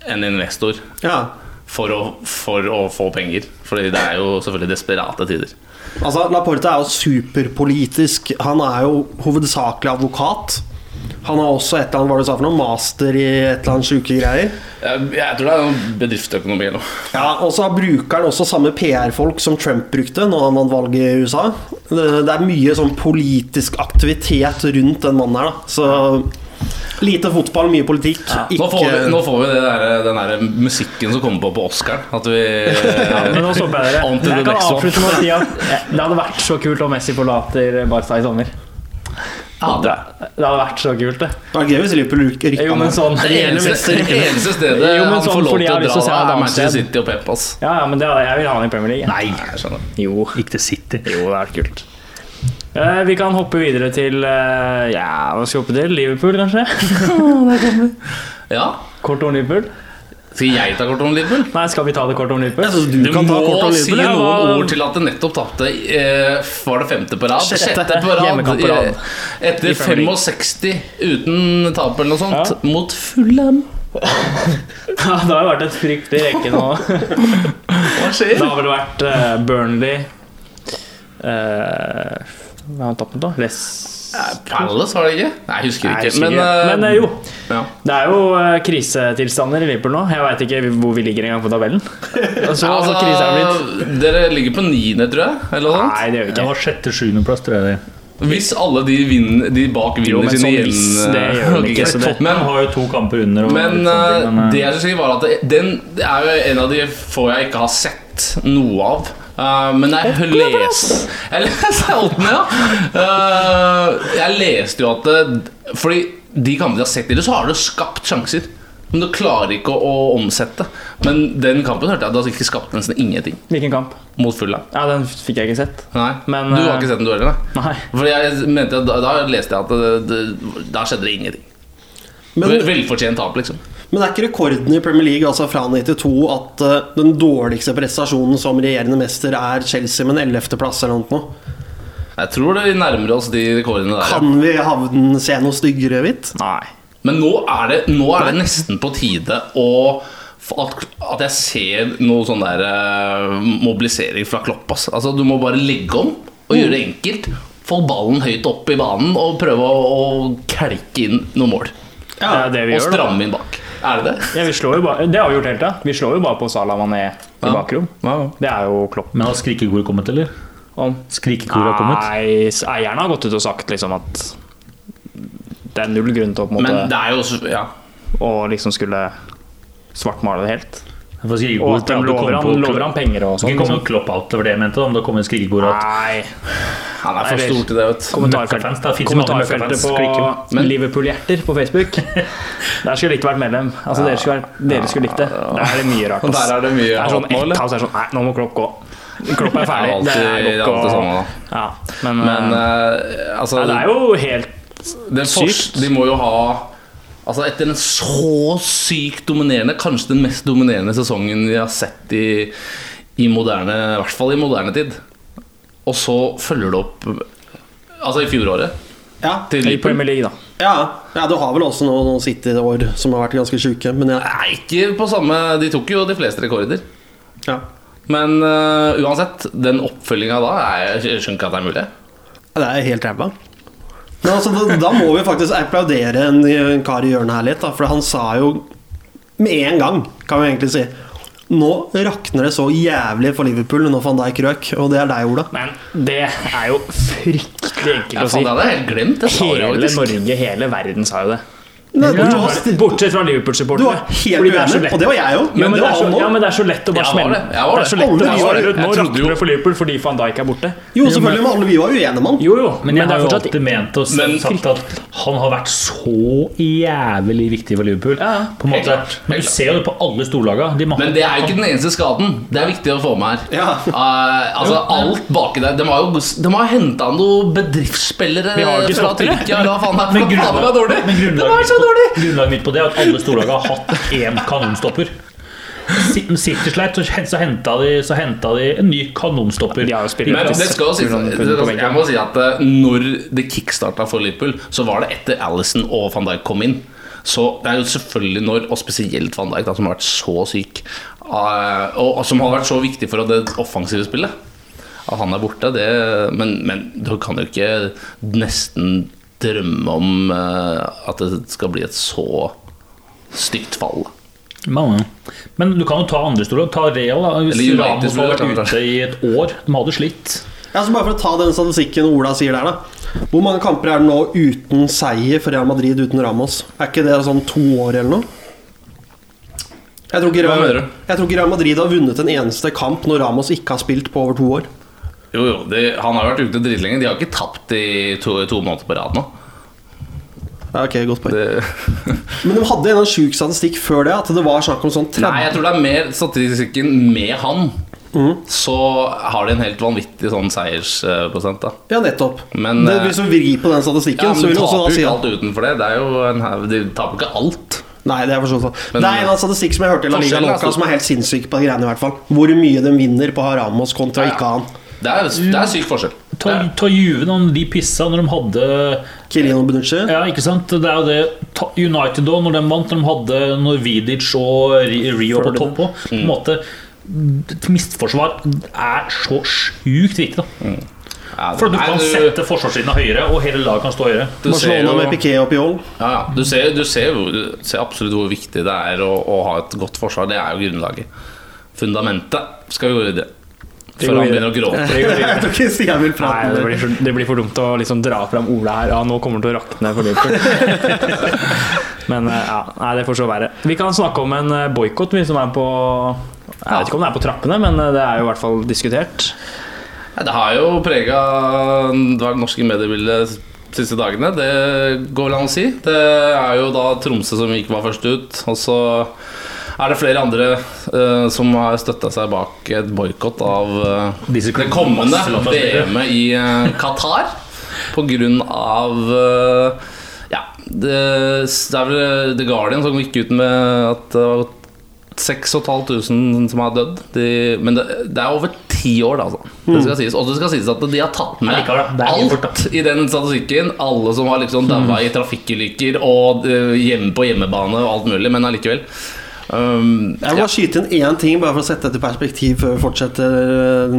en investor Ja, for å, for å få penger. For det er jo selvfølgelig desperate tider. Altså, Laporta er jo superpolitisk. Han er jo hovedsakelig advokat. Han har også et eller annet, hva du sa for noe, master i et eller annet sjuke greier. Jeg, jeg tror det er noe bedriftsøkonomi eller noe. Ja, Og så bruker han også samme PR-folk som Trump brukte når han vant valget i USA. Det, det er mye sånn politisk aktivitet rundt den mannen her, da. Så lite fotball, mye politikk. Nå får vi, nå får vi det der, den der musikken som kommer på på Oscar. At vi Ja, men nå stopper jeg dere. Jeg kan avslutte med å si at det hadde vært så kult om Messi forlater Barca i sommer. Ja, det, Det hadde vært så kult, det. Det er gøy hvis Liverpool rykker Jo, men sånn det eneste, [LAUGHS] eneste stedet Jo, men han sånn får lov til å dra, er Manchester. City og Pep. Ass. Ja, ja, men det, jeg vil ha han i Premier League. Nei, Jeg skjønner. Jo, ikke til City. jo, det er kult. Uh, vi kan hoppe videre til uh, Ja, hva skal vi hoppe til? Liverpool, kanskje? [LAUGHS] Ja, Kort om Liverpool? Skal jeg ta kort om Liverpool? Nei, skal vi ta det kort om Liverpool? Jeg synes du, Du kan ta kort om si må ja. noen ord til at det nettopp tapte eh, Var det femte på rad? Sjette. på rad. Hjemmekamp på rad. eh, Etter I Premier League. 65 uten tap eller noe sånt, Ja. mot Fulham. [LAUGHS] Ja, det har jo vært et fryktelig rekke nå. [LAUGHS] Hva skjer? Det har vel vært eh, Burnley eh, Hva har han tapt mot, da? Les... Palace, var det ikke? Nei, jeg husker Nei, ikke. jeg husker Men, ikke. eh, Men eh, jo, ja. det er jo eh, krisetilstander i Liverpool nå. Jeg veit ikke hvor vi ligger engang på tabellen. Så [LAUGHS] Altså, er blitt. dere ligger på niende, tror jeg. Eller noe. Nei, det gjør vi ikke. Det var sjette-sjuendeplass, tror jeg. Hvis alle de, vinner, de bak vinner Jo, sine sånn igjen hvis, det gjør de ikke, [LAUGHS] så det- Men, har jo to kamper under. Men sånne men, det jeg skulle si, var at det, den er jo en av de få jeg ikke har sett noe av. Eh, men jeg leste Jeg leste åttende, ja. Uh, jeg leste jo at det, Fordi de kampene de har sett i det, så har det skapt sjanser. Men du klarer ikke å, å omsette. Men den kampen hørte jeg at du har ikke skapt nesten ingenting Hvilken kamp? mot Fulla. Ja, Den fikk jeg ikke sett. Nei, Men, du har eh, ikke sett den, du heller? nei? Fordi jeg mente, da, da leste jeg at det, det, da skjedde det ingenting. Men, Vel- Velfortjent tap, liksom. Men er ikke rekorden i Premier League altså fra 92 at uh, den dårligste prestasjonen som regjerende mester er Chelsea med en 11.-plass eller noe? Jeg tror det vi nærmer oss de rekordene der. Kan vi havnen se noe styggere hvitt? Nei. Men nå er det, nå er det nesten på tide å at, at jeg ser noe sånn der eh, mobilisering fra Klopp. ass. Altså, du må bare legge om og gjøre det enkelt. Få ballen høyt opp i banen og prøve å, å kelke inn noen mål. Det er det vi og gjør, da. stramme inn bak. Er det det? Ja, vi slår jo bare, det har vi gjort helt, ja. Vi slår jo bare på Salah Mané i Ja. bakrom. Det er jo Klopp. Men har skrikekoret kommet, eller? Om. Skrikekoret har kommet? Nei, eierne har gått ut og sagt liksom at det er null grunn til å på en måte Men det er jo også ja. Å liksom skulle svartmale det helt. Og at de lover han, lover han penger og sånn. ikke komme liksom. klopp out over det jeg mente, om det kommer skrikekor at Nei. Han er for Eller- stor til det, vet Kommentarfeltet, da. Det kommentarfeltet på Men- Liverpool-hjerter på Facebook. [LAUGHS] Der skulle likt vært medlem. Altså Dere skulle, vært, dere skulle likt det. Der er det mye rart. Og der er det mye Det er sånn ett kaos er sånn Nei, nå må Klopp gå. Klopp er Det er ferdig. [LAUGHS] alltid, Det det er alltid sånn, da. ja, Men, Men eh, altså nei, det er jo helt Sykt. De må jo ha Altså Etter en så sykt dominerende, kanskje den mest dominerende sesongen vi har sett i, i moderne I hvert fall i moderne tid. Og så følger du opp Altså i fjoråret Ja. til I Premier League, da. ja. ja du har vel også noen, noen City-år som har vært ganske sjuke, men ja. Nei, ikke på samme De tok jo de fleste rekorder. ja. Men uh, uansett, den oppfølginga da er, Jeg skjønner ikke at det er mulig. Det er helt ræva. Men altså, da, da må vi faktisk applaudere en, en kar i hjørnet her litt, da, for han sa jo med en gang, kan vi egentlig si Nå rakner det så jævlig for Liverpool når van Dijk røk, og det er deg, Ola. Men det er jo fryktelig enkelt Ja, å si. faen, det hadde jeg helt glemt. Det jeg Hele. Norge, hele verden sa jo det. Nei, Bortsett fra Liverpool-supportere. Fordi det er så lett- og det var jeg òg. Ja, Men men, det er så, ja, men det er så lett å bare smelle det, var Det er så lett å bare vi var det. Nå Jeg trodde rakner jo- det for Liverpool fordi van Dijk er borte. Jo, selvfølgelig, men alle vi var uenige med han. Jo, jo, Men jeg men har jo alltid ment og sagt at han har vært så jævlig viktig for Liverpool. Ja, På en helt måte. klart, Men du ser jo det på alle storlaga. De Men det er jo ikke den eneste skaden. Det er viktig å få med her. Ja. Uh, altså Alt baki der. De har jo de har henta noen bedriftsspillere fra. Tyrkia. Men grunnlaget dårlig! grunnlaget mitt på det er at alle storlag har hatt én kanonstopper. Si- City sleit, så, så henta de, så de en ny kanonstopper. De har jo spilt Men det skal benken. Jeg må si at eh, når det kickstarta for Liverpool, så var det etter Alison og van Dijk kom inn. Så det er jo selvfølgelig når, og spesielt van Dijk, da, som har vært så syk, eh, og, og som har vært så viktig for det offensive spillet. At han er borte, det Men, men du kan jo ikke nesten drømme om eh, at det skal bli et så stygt fall. Men, men du kan jo ta andre storlag. Ta Real. da Hvis Eller Ramos har vært ute i et år. De hadde slitt. Ja, så bare for å ta den statistikken Ola sier der, da. Hvor mange kamper er det nå uten seier for Real Madrid uten Ramos? Er ikke det sånn to år eller noe? Jeg tror, ikke Real, jeg tror ikke Real Madrid har vunnet en eneste kamp når Ramos ikke har spilt på over to år. Jo, jo, De, Han har vært ute dritlenge. De har ikke tapt i to, to måneder på rad nå. Ja, ok, godt poeng [LAUGHS] Men de hadde en sjuk statistikk før det, at det var snakk om sånn 30 Nei, jeg tror det er mer statistikken med han. Så har de en helt vanvittig sånn seiersprosent. da Ja, nettopp. Men, det, eh, hvis du vrir på den statistikken, Ja, så men vil du også da si alt utenfor det. det er jo en, de taper ikke alt. Nei, det er for vidt Men- Det er en statistikk som jeg hørte i La Liga Loca som er helt sinnssyk på de greiene, i hvert fall. Hvor mye de vinner på Haramos kontra Ja, ja. ikke han. Det er, det er syk forskjell. Ta, ta Juve da de pissa når de hadde Kirino Benucci. Ja, ikke sant? Det er jo det ta- United da, når de vant, når de hadde Norvidic og Rio på topp òg. På en måte Et mistforsvar er så sjukt viktig. da Ja, For du nei, kan sette forsvarssiden høyere, og hele laget kan stå høyere. du ser Barcelona jo- med Piquet og Piol. Ja, ja. Du, ser, du, ser, du ser absolutt hvor viktig det er å, å ha et godt forsvar. Det er jo grunnlaget. Fundamentet skal gå videre. Før han begynner å gråte. Jeg tror ikke Stian vil Nei, det blir, for, det blir for dumt å liksom dra fram Ola her. Ja, nå kommer det til å rakne for Liverpool. [LAUGHS] Men eh, ja, nei, det får så være. Vi kan snakke om en boikott som er på Jeg vet ikke om det er på trappene, men eh, det er jo i hvert fall diskutert. Ja, Det har jo prega det norske mediebildet de siste dagene. Det går vel an å si. Det er jo da Tromsø som ikke var først ut. Og så er det flere andre uh, som har støtta seg bak et boikott av uh, Disse det kommende. VM-et i uh, Qatar. På grunn av uh, Ja, det, det er vel The Guardian som gikk ut med at det var 6500 som har dødd. De, men det, det er over ti år, da. Altså. Det skal sies. Og det skal sies at de har tatt med alt i den statistikken. Alle som har liksom daua i trafikkulykker og hjemme på hjemmebane og alt mulig, men allikevel. Um, Jeg må bare skyte inn én ting, bare for å sette dette i perspektiv før vi fortsetter eh,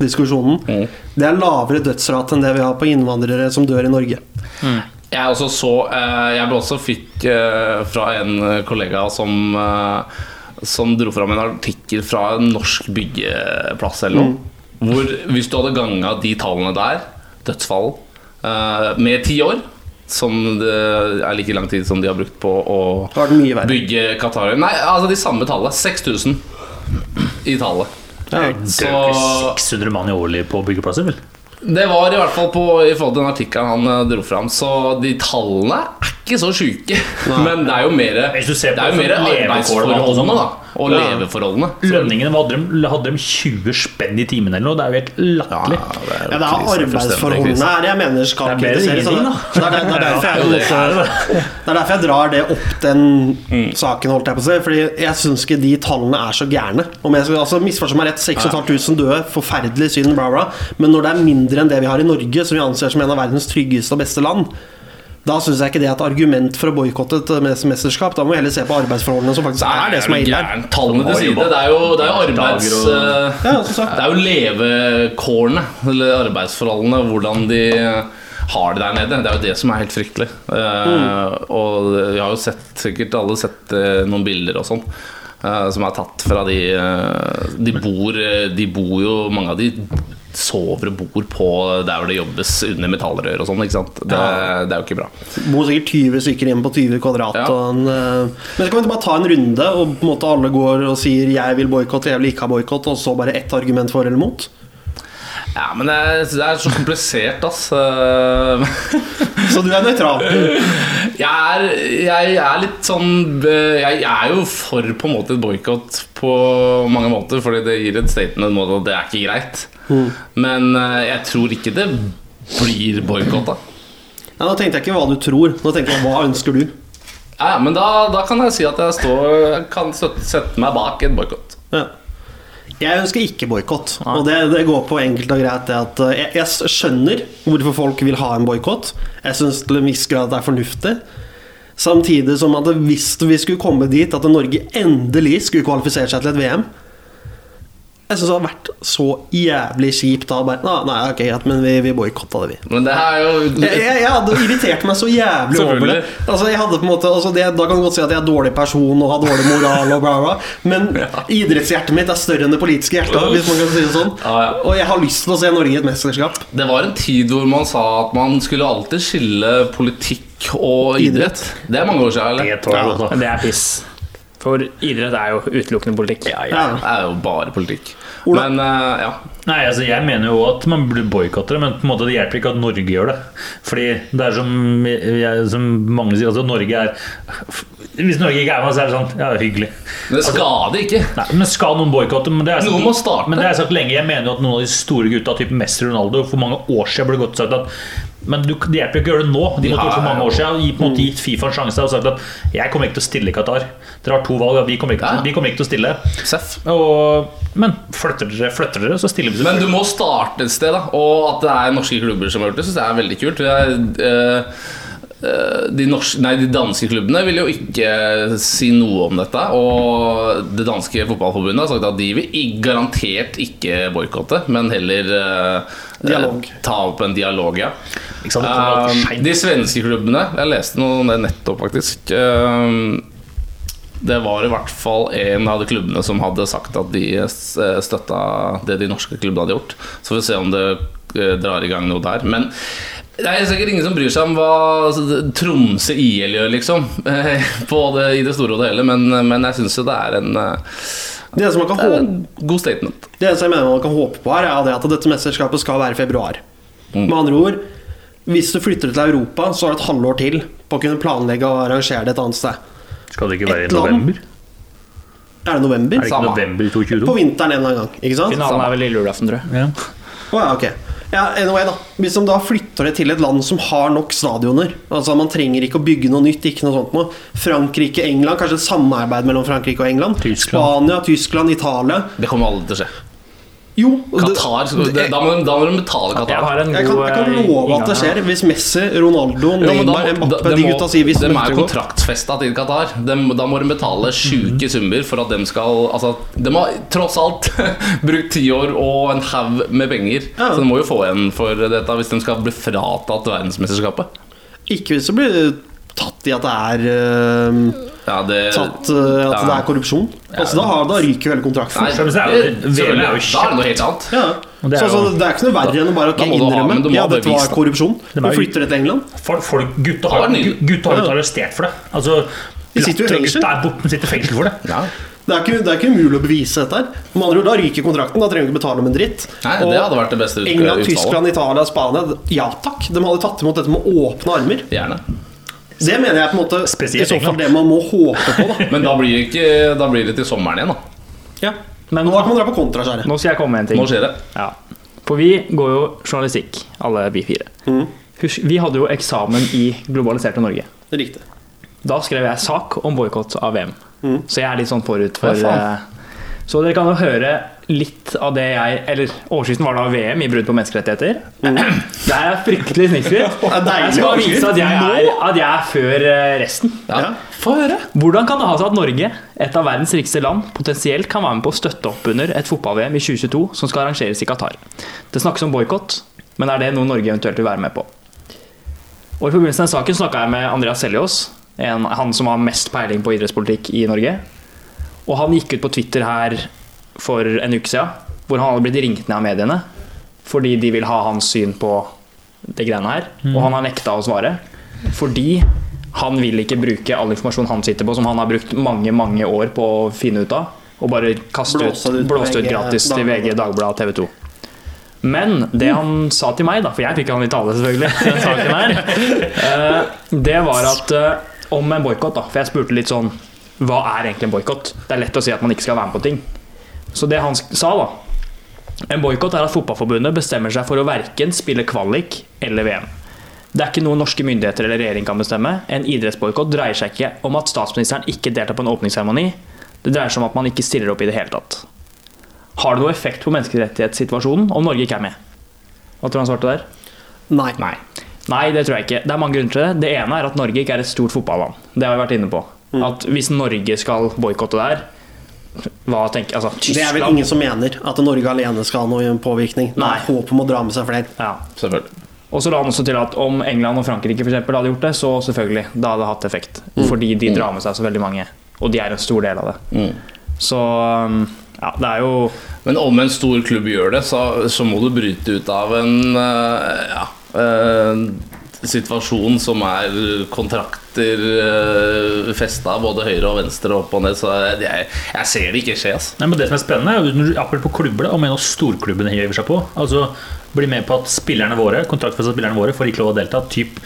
diskusjonen. Mm. Det er lavere dødsrate enn det vi har på innvandrere som dør i Norge. Jeg også så eh, Jeg ble også fikk eh, fra en kollega som Som dro fram en artikkel fra en norsk byggeplass eller noe. Hvor hvis du hadde ganga de tallene der, dødsfall, eh, med ti år som det er like lang tid som de har brukt på å bygge Qatar Nei, altså de samme tallene. 6000 i tallet. Ja. Det er jo ikke 600 mann i årlig på byggeplasser, vel? Det var i hvert fall på, i forhold til den artikkelen han eh, dro fram. Så de tallene er ikke så sjuke. Men det er jo mer, Hvis du ser det er jo mer arbeidsforholdene da, og Ja. leveforholdene. Lønningene hadde de, hadde de 20 spenn i timen eller noe. Det er jo helt latterlig. Ja, det er, Ja, det er arbeidsforholdene her jeg mener skal er kritiseres. Det er, det, er derfor jeg, det er det. det derfor jeg drar det opp den saken, holdt jeg på å si. Fordi jeg syns ikke de tallene er så gærne. Om jeg skal, altså Misforstå meg rett, 6500 døde, forferdelig synd, bla, bla. Men når det er mindre enn det vi har i Norge, som vi anser som en av verdens tryggeste og beste land, da syns jeg ikke det er et argument for å boikotte et mesterskap. Da må vi heller se på arbeidsforholdene, som faktisk er det som er ille Tallene til side. Det er jo, det er jo arbeids... eh, Ja. Det er jo levekårene, eller arbeidsforholdene, hvordan de har det der nede. Det er jo det som er helt fryktelig. Eh, Og vi har jo sett, sikkert alle sett eh, noen bilder og sånn. eh, Som er tatt fra de eh, De bor, eh, de bor jo Mange av de sover og bor på der hvor det jobbes under metallrør og sånn. Det, det er jo ikke bra. bor sikkert 20 stykker hjemme på 20 kvadrat. Ja. En, eh, men så kan vi bare ta en runde, og på en måte alle går og sier 'jeg vil boikotte', 'jeg vil ikke ha boikott', og så bare ett argument for eller mot? Ja, men det er, det er så komplisert, ass. [LAUGHS] Så du er nøytral. Jeg er, jeg er litt sånn Jeg er jo for på en måte et boikott på mange måter, fordi det gir et statement om at det er ikke greit. Men eh, jeg tror ikke det blir boikotta. Ja, nå tenkte jeg ikke hva du tror, nå tenkte jeg hva ønsker du? Ja, ja, men da, da kan jeg si at jeg står, kan sette meg bak en boikott. Ja. Jeg ønsker ikke boikott. Og det, det går på enkelt og greit det at eh, jeg, jeg skjønner hvorfor folk vil ha en boikott. Jeg syns til en viss grad det er fornuftig. Samtidig som at hvis vi skulle komme dit at Norge endelig skulle kvalifisere seg til et VM Jeg syns det har vært så jævlig kjipt da bare Nei, nei ok, greit, men vi, vi boikotta det, vi. Men det er jo Jeg, jeg, jeg hadde irritert meg så jævlig over det. Altså, jeg hadde på en måte altså det, Da kan du godt si at jeg er dårlig person og har dårlig moral, og bla, bla. men idrettshjertet mitt er større enn det politiske hjertet. Hvis man kan si det sånn Ja, ja. Og jeg har lyst til å se Norge i et mesterskap. Det var en tid hvor man sa at man skulle alltid skille politikk og idrett. Det er mange år siden. Eller? Det det er piss. For idrett er jo utelukkende politikk. Ja. Det er jo bare politikk. Ola? Men uh, ja. Nei, altså Jeg mener jo at man burde boikotte det, men på en måte det hjelper ikke at Norge gjør det. Fordi det er som, jeg, som mange sier, altså Norge er Hvis Norge ikke er med, så er det sånn Ja, hyggelig. Men det skader ikke. Nei, men Skal noen boikotte? Men det er Noen må starte. Men det har jeg sagt lenge. Jeg mener jo at noen av de store gutta, type Messi Ronaldo, for mange år siden burde godt sagt at Men du, det hjelper ikke å gjøre det nå. De måtte Ja, gjort for mange år siden. Gi, på en måte gitt Fifa en sjanse og sagt at jeg kommer ikke til å stille i Qatar. Dere har to valg, vi kommer ikke, Ja. vi kommer ikke til å stille. Seff. Og, men flytter dere, flytter dere, så stiller vi Men du må starte et sted, da. Og at det er norske klubber som har gjort det, syns jeg er veldig kult. Det er, eh, de, norske, nei, de danske klubbene vil jo ikke si noe om dette. Og det danske fotballforbundet har sagt at de vil garantert ikke boikotte, men heller eh, eh, ta opp en dialog, ja. Sent. de svenske klubbene Jeg leste noe om det nettopp, faktisk. Eh, det var i hvert fall en av de klubbene som hadde sagt at de støtta det de norske klubbene hadde gjort. Så får vi se om det eh, drar i gang noe der. Men det er sikkert ingen som bryr seg om hva altså, Tromsø IL gjør, liksom. eh, [LAUGHS] På det, I det store og det hele. Men, men jeg syns jo det er en, eh, Det som man kan håpe god statement. Det eneste jeg mener man kan håpe på her, er det at dette mesterskapet skal være i februar. Mm. Med andre ord, hvis du flytter til Europa, så har du et halvår til på å kunne planlegge og arrangere det et annet sted. Skal det ikke være i november? Er det november? Er det ikke Samme. november i På vinteren en eller annen gang, ikke sant? Finalen er vel lille julaften, tror jeg. Ja. Oh, ja, ok. Ja, anyway da Hvis de da flytter det til et land som har nok stadioner Altså Man trenger ikke å bygge noe nytt, ikke noe sånt noe. Frankrike, England, kanskje et samarbeid mellom Frankrike og England. Tyskland. Spania, Tyskland, Italia. Det kommer aldri til å skje. Jo, Qatar, det, det, da, må, de- da må de betale Jeg har en jeg kan, god jeg kan eh, love at det skjer. Hvis Messi, Ronaldo, Neymar, Mbappé da- De gutta sier hvis de er kontraktsfesta til Qatar. De, da må de betale sjuke summer for at de skal Altså, de har tross alt [LAUGHS] brukt ti år og en haug med penger. Ja. Så de må jo få igjen for dette hvis de skal bli fratatt verdensmesterskapet. Ikke hvis de blir tatt i at det er eh, Ja, det tatt uh, At Ja. det er korrupsjon. Altså Da, har, da ryker jo hele kontrakten. Nei, Så det er jo- det- VM er jo. Da er det noe helt annet. Ja. Det er jo, så altså, det er ikke noe verre enn å bare ok, Da må du ha- innrømme men Ja, dette var korrupsjon. Det er Og jo- flytter det til England. Folk, folk, gutta har, blitt arrestert for det. Altså, De sitter jo i fengsel. er sitter i for det. Ja. Det er, ikke, det er ikke umulig å bevise dette her. Med andre ord, Da ryker kontrakten. Da trenger du ikke betale om en dritt. Nei, Og det hadde vært det beste England. Tyskland, Italia, Spania Ja takk. De hadde tatt imot dette med åpne armer. Gjerne. Det mener jeg på en måte Spesielt i så fall det man må håpe på. da [LAUGHS] Men da blir, det ikke, da blir det til sommeren igjen, da. ja. Men nå, nå kan man dra på kontraskjæret. nå skal jeg komme med en ting. Nå skjer det. Ja. For vi går jo journalistikk, alle vi fire. Mm. Husk, vi hadde jo eksamen i globaliserte Norge. Riktig. Da skrev jeg sak om boikott av VM. Mm. Så jeg er litt sånn forut for Ja, Så dere kan jo høre litt av det jeg Eller overskriften var da VM i brudd på menneskerettigheter. [LAUGHS] Det er fryktelig snikskritt. Jeg skal overskrift. vise at jeg er, at jeg er før eh, resten. Ja. Ja. Få høre. Hvordan kan det ha seg at Norge, et av verdens rikeste land, potensielt kan være med på å støtte opp under et fotball-VM i 2022 som skal arrangeres i Qatar? Det snakkes om boikott, men er det noe Norge eventuelt vil være med på? Og I forbindelse med saken snakka jeg med Andreas Seljås, han som har mest peiling på idrettspolitikk i Norge. Og han gikk ut på Twitter her for en uke siden, hvor han hadde blitt ringt ned av mediene fordi de vil ha hans syn på det greiene her. Og han har nekta å svare fordi han vil ikke bruke all informasjon han sitter på, som han har brukt mange mange år på å finne ut av, og bare kaste ut, blåste ut VG, gratis til VG, Dagbladet. Dagbladet, TV 2. Men det han sa til meg, da, for jeg fikk han i tale, selvfølgelig, [LAUGHS] den saken her, [LAUGHS] eh, det var at eh, om en boikott, da, for jeg spurte litt sånn Hva er egentlig en boikott? Det er lett å si at man ikke skal være med på ting. Så det han sa, da En boikott er at Fotballforbundet bestemmer seg for å verken spille kvalik eller VM. Det er ikke noe norske myndigheter eller regjering kan bestemme. En idrettsboikott dreier seg ikke om at statsministeren ikke deltar på en åpningsseremoni. Det dreier seg om at man ikke stiller opp i det hele tatt. Har det noe effekt på menneskerettighetssituasjonen om Norge ikke er med? Hva tror du han svarte der? Nei. Nei. Nei, det tror jeg ikke. Det er mange grunner til det. Det ene er at Norge ikke er et stort fotballand. Det har vi vært inne på. At hvis Norge skal boikotte der, hva tenker Altså, Det er vel ingen som mener at Norge alene skal ha noen påvirkning. Det Nei. er håp om å dra med seg flere. ja. Selvfølgelig. Og så la han også til at om England og Frankrike for eksempel, hadde gjort det, så selvfølgelig, da hadde det hatt effekt. Fordi de drar med seg så veldig mange. Og de er en stor del av det. Mm. Så um, ja, det er jo Men om en stor klubb gjør det, så, så må du bryte ut av en eh, ja, eh, situasjon som er kontrakter uh, festa både høyre og venstre, opp og ned. Så jeg, jeg ser det ikke skje. Altså. Nei, men det som er spennende, er akkurat apropos klubber, om en av storklubbene hever seg på. Altså bli med på at spillerne våre kontraktfesta spillerne våre får ikke lov å delta. Typ,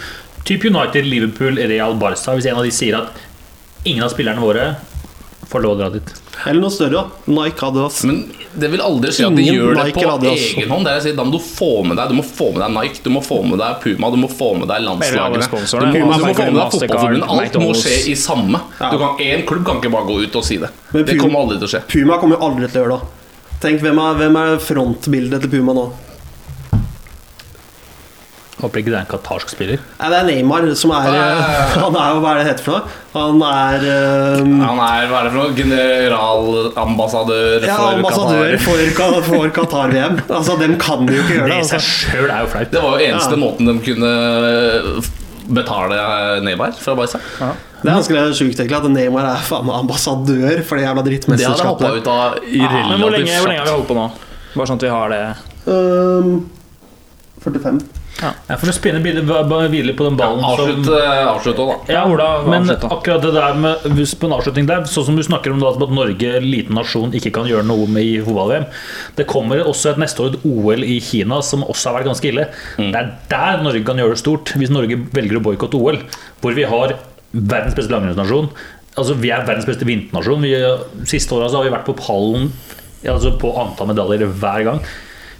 typ United, Liverpool, Real, Barca. Hvis en av de sier at ingen av spillerne våre får lov å dra dit. Eller noe større. da Nike Adidas. Men det vil aldri skje at de Ingen gjør det Nike på eller Adidas. egen hånd. Det er å si, da må du få med deg Du må få med deg Nike, du må få med deg Puma, du må få med deg landslagene. Du må, Puma, du må få med deg fotballforbundet. Alt må McDonald's. skje i samme. Du kan, en klubb kan ikke bare gå ut og si det. Men Det Puma- kommer aldri til å skje. Puma kommer jo aldri til å gjøre det. Tenk, hvem er, hvem er frontbildet til Puma nå? Håper ikke det er en qatarsk spiller. Nei, det er Neymar som er Ja, ja, ja. [LAUGHS] Han er jo hva er det heter for noe? Han er um, Han er hva er det for noe? Generalambassadør ja, for ambassadør Qatar. for, for Qatar-VM. Altså, dem kan jo ikke gjøre Det det. i seg Altså. sjøl er jo flaut. Det var jo eneste Ja. måten de kunne betale Neymar fra Barca. Det er ganske sjukt egentlig at Neymar er faen meg ambassadør for det jævla Det hadde hoppa ut av i Ja, men hvor lenge, hvor lenge har vi holdt på nå? Bare sånn at vi har det Um, 45. Ja, for å spinne hvile på den ballen ja, eh, avslutt òg, da. ja, Ola, men akkurat det der med hvis på en avslutning der Sånn som du snakker om da, at Norge, liten nasjon, ikke kan gjøre noe med i fotball-VM. Det kommer også et neste år et OL i Kina som også har vært ganske ille. Det er der Norge kan gjøre det stort. Hvis Norge velger å boikotte OL, hvor vi har verdens beste langrennsnasjon. Altså, vi er verdens beste vinternasjon. Vi, siste åra har vi vært på pallen ja, altså på antall medaljer hver gang.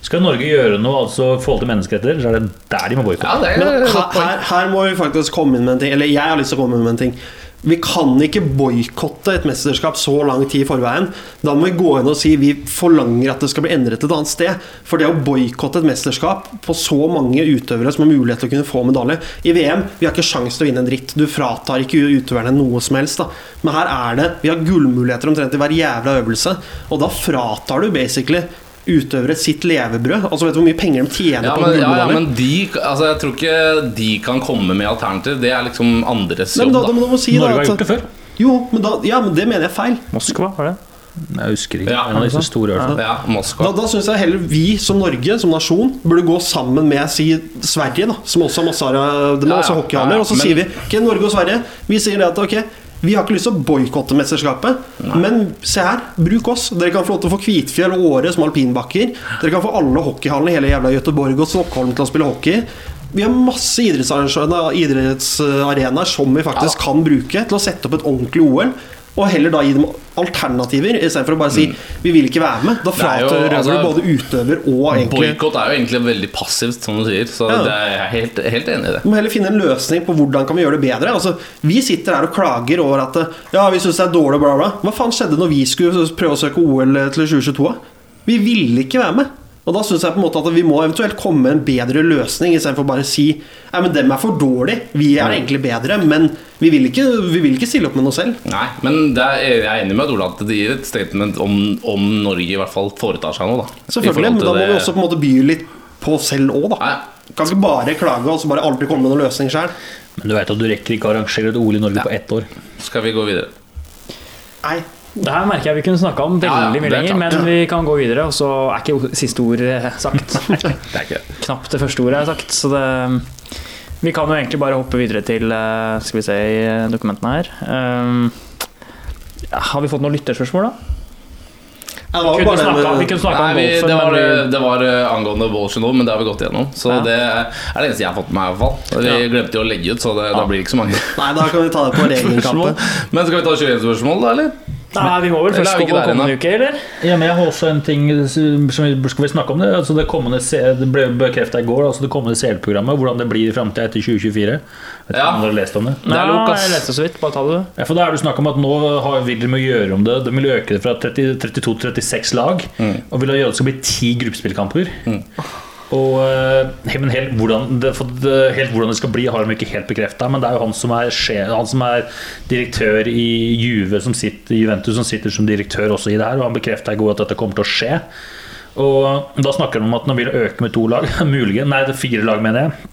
Skal Norge gjøre noe altså i forhold til menneskerettigheter, så er det der de må boikotte. Ja, er her, her, her må vi faktisk komme inn med en ting. Eller jeg har lyst til å komme inn med en ting. Vi kan ikke boikotte et mesterskap så lang tid i forveien. Da må vi gå inn og si vi forlanger at det skal bli endret et annet sted. For det å boikotte et mesterskap på så mange utøvere som har mulighet til å kunne få medalje I VM vi har ikke sjanse til å vinne en dritt. Du fratar ikke utøverne noe som helst. da Men her er det Vi har gullmuligheter omtrent i hver jævla øvelse. Og da fratar du basically utøvere sitt levebrød. Altså Vet du hvor mye penger de tjener Ja, på men, ja, ja, men de Altså, jeg tror ikke de kan komme med alternativ. Det er liksom andres jobb, men da, da. da si da, Norge har gjort det før. Jo, men, da, ja, men det mener jeg er feil. Moskva, var det? Jeg husker ikke. Ja, en av disse store. Ja, Moskva. Da, da syns jeg heller vi som Norge, som nasjon, burde gå sammen med si, Sverige, da, som også har masse, Ja, ja. hockeyhaller. Ja, ja, Og så men- sier vi ok, Norge og Sverige Vi sier det at ok, vi har ikke lyst til å boikotte mesterskapet, men se her, bruk oss. Dere kan få lov til å få Kvitfjell og Åre som alpinbakker. Dere kan få alle hockeyhallene i hele jævla Göteborg og Stockholm til å spille hockey. Vi har masse idrettsarenaer idrettsarena, som vi faktisk Ja. kan bruke til å sette opp et ordentlig OL. Og heller da gi dem alternativer, istedenfor å bare si vi vil ikke være med. Da Mm. Er frarøver altså, du både utøver og egentlig Boikott er jo egentlig veldig passivt, som du sier. Så Ja. det jeg er helt, helt enig i det. Du må heller finne en løsning på hvordan kan vi gjøre det bedre. Altså, vi sitter her og klager over at Ja, vi syns det er dårlig, bla, bla. Hva faen skjedde når vi skulle prøve å søke OL til 2022? Vi ville ikke være med. Og da syns jeg på en måte at vi må eventuelt komme med en bedre løsning, istedenfor bare å si Nei, men dem er for dårlige. Vi er egentlig bedre, men vi vil ikke, vi vil ikke stille opp med noe selv. Nei, men det er, jeg er enig med Ola at det gir et statement om, om Norge i hvert fall foretar seg noe. da Selvfølgelig, men da må vi også på en måte by litt på oss selv òg, da. Nei, Kan ikke bare klage og så bare aldri komme med noen løsning sjøl. Men du vet at du rekker ikke å arrangere et OL i Norge Ja. på ett år. skal vi gå videre? Nei. Det her merker jeg vi kunne snakka om veldig Ja, ja, mye er lenger, men vi kan gå videre. Og så er ikke siste ord eh, sagt. [LAUGHS] Det ikke det. Knapt det første ordet er sagt. Så det Vi kan jo egentlig bare hoppe videre til eh, Skal vi se i eh, dokumentene her. Um, har vi fått noen lytterspørsmål, da? Det var Kunne vi snakka om golfen, det var, men det var angående bullshit men det har vi gått igjennom. Så Ja. det er det eneste jeg har fått med meg. i hvert fall Vi Ja. glemte jo å legge ut, så det, da blir det ikke så mange Nei, da kan vi ta det på [LAUGHS] spørsmål. Men skal vi ta 21-spørsmål, da, eller? Nei, vi må vel først gå på kommende uke, eller? Ja, men jeg har også en ting som vi skal vi snakke om det. Altså det kommende Det ble bekrefta i går, altså det kommende CL-programmet. Hvordan det blir i framtida etter 2024. Vet Ja. om dere har lest om det? Det jeg leste så vidt. Bare ta det, du. Ja, for da er det snakk om at Nå har, vil de gjøre om det. De vil øke det fra 30, 32 til 36 lag. Og vil gjøre det skal bli 10 gruppespillkamper. Og eh, helt hvordan, det, helt hvordan det skal bli, har de ikke helt bekrefta. Men det er jo han som er, han som er direktør i Juve, som sitter, Juventus, som sitter som direktør også i det her. Og han bekrefta i går at dette kommer til å skje. Og da snakker de om at de vil øke med to lag. [LAUGHS] Muligens, nei, det er fire lag, mener jeg.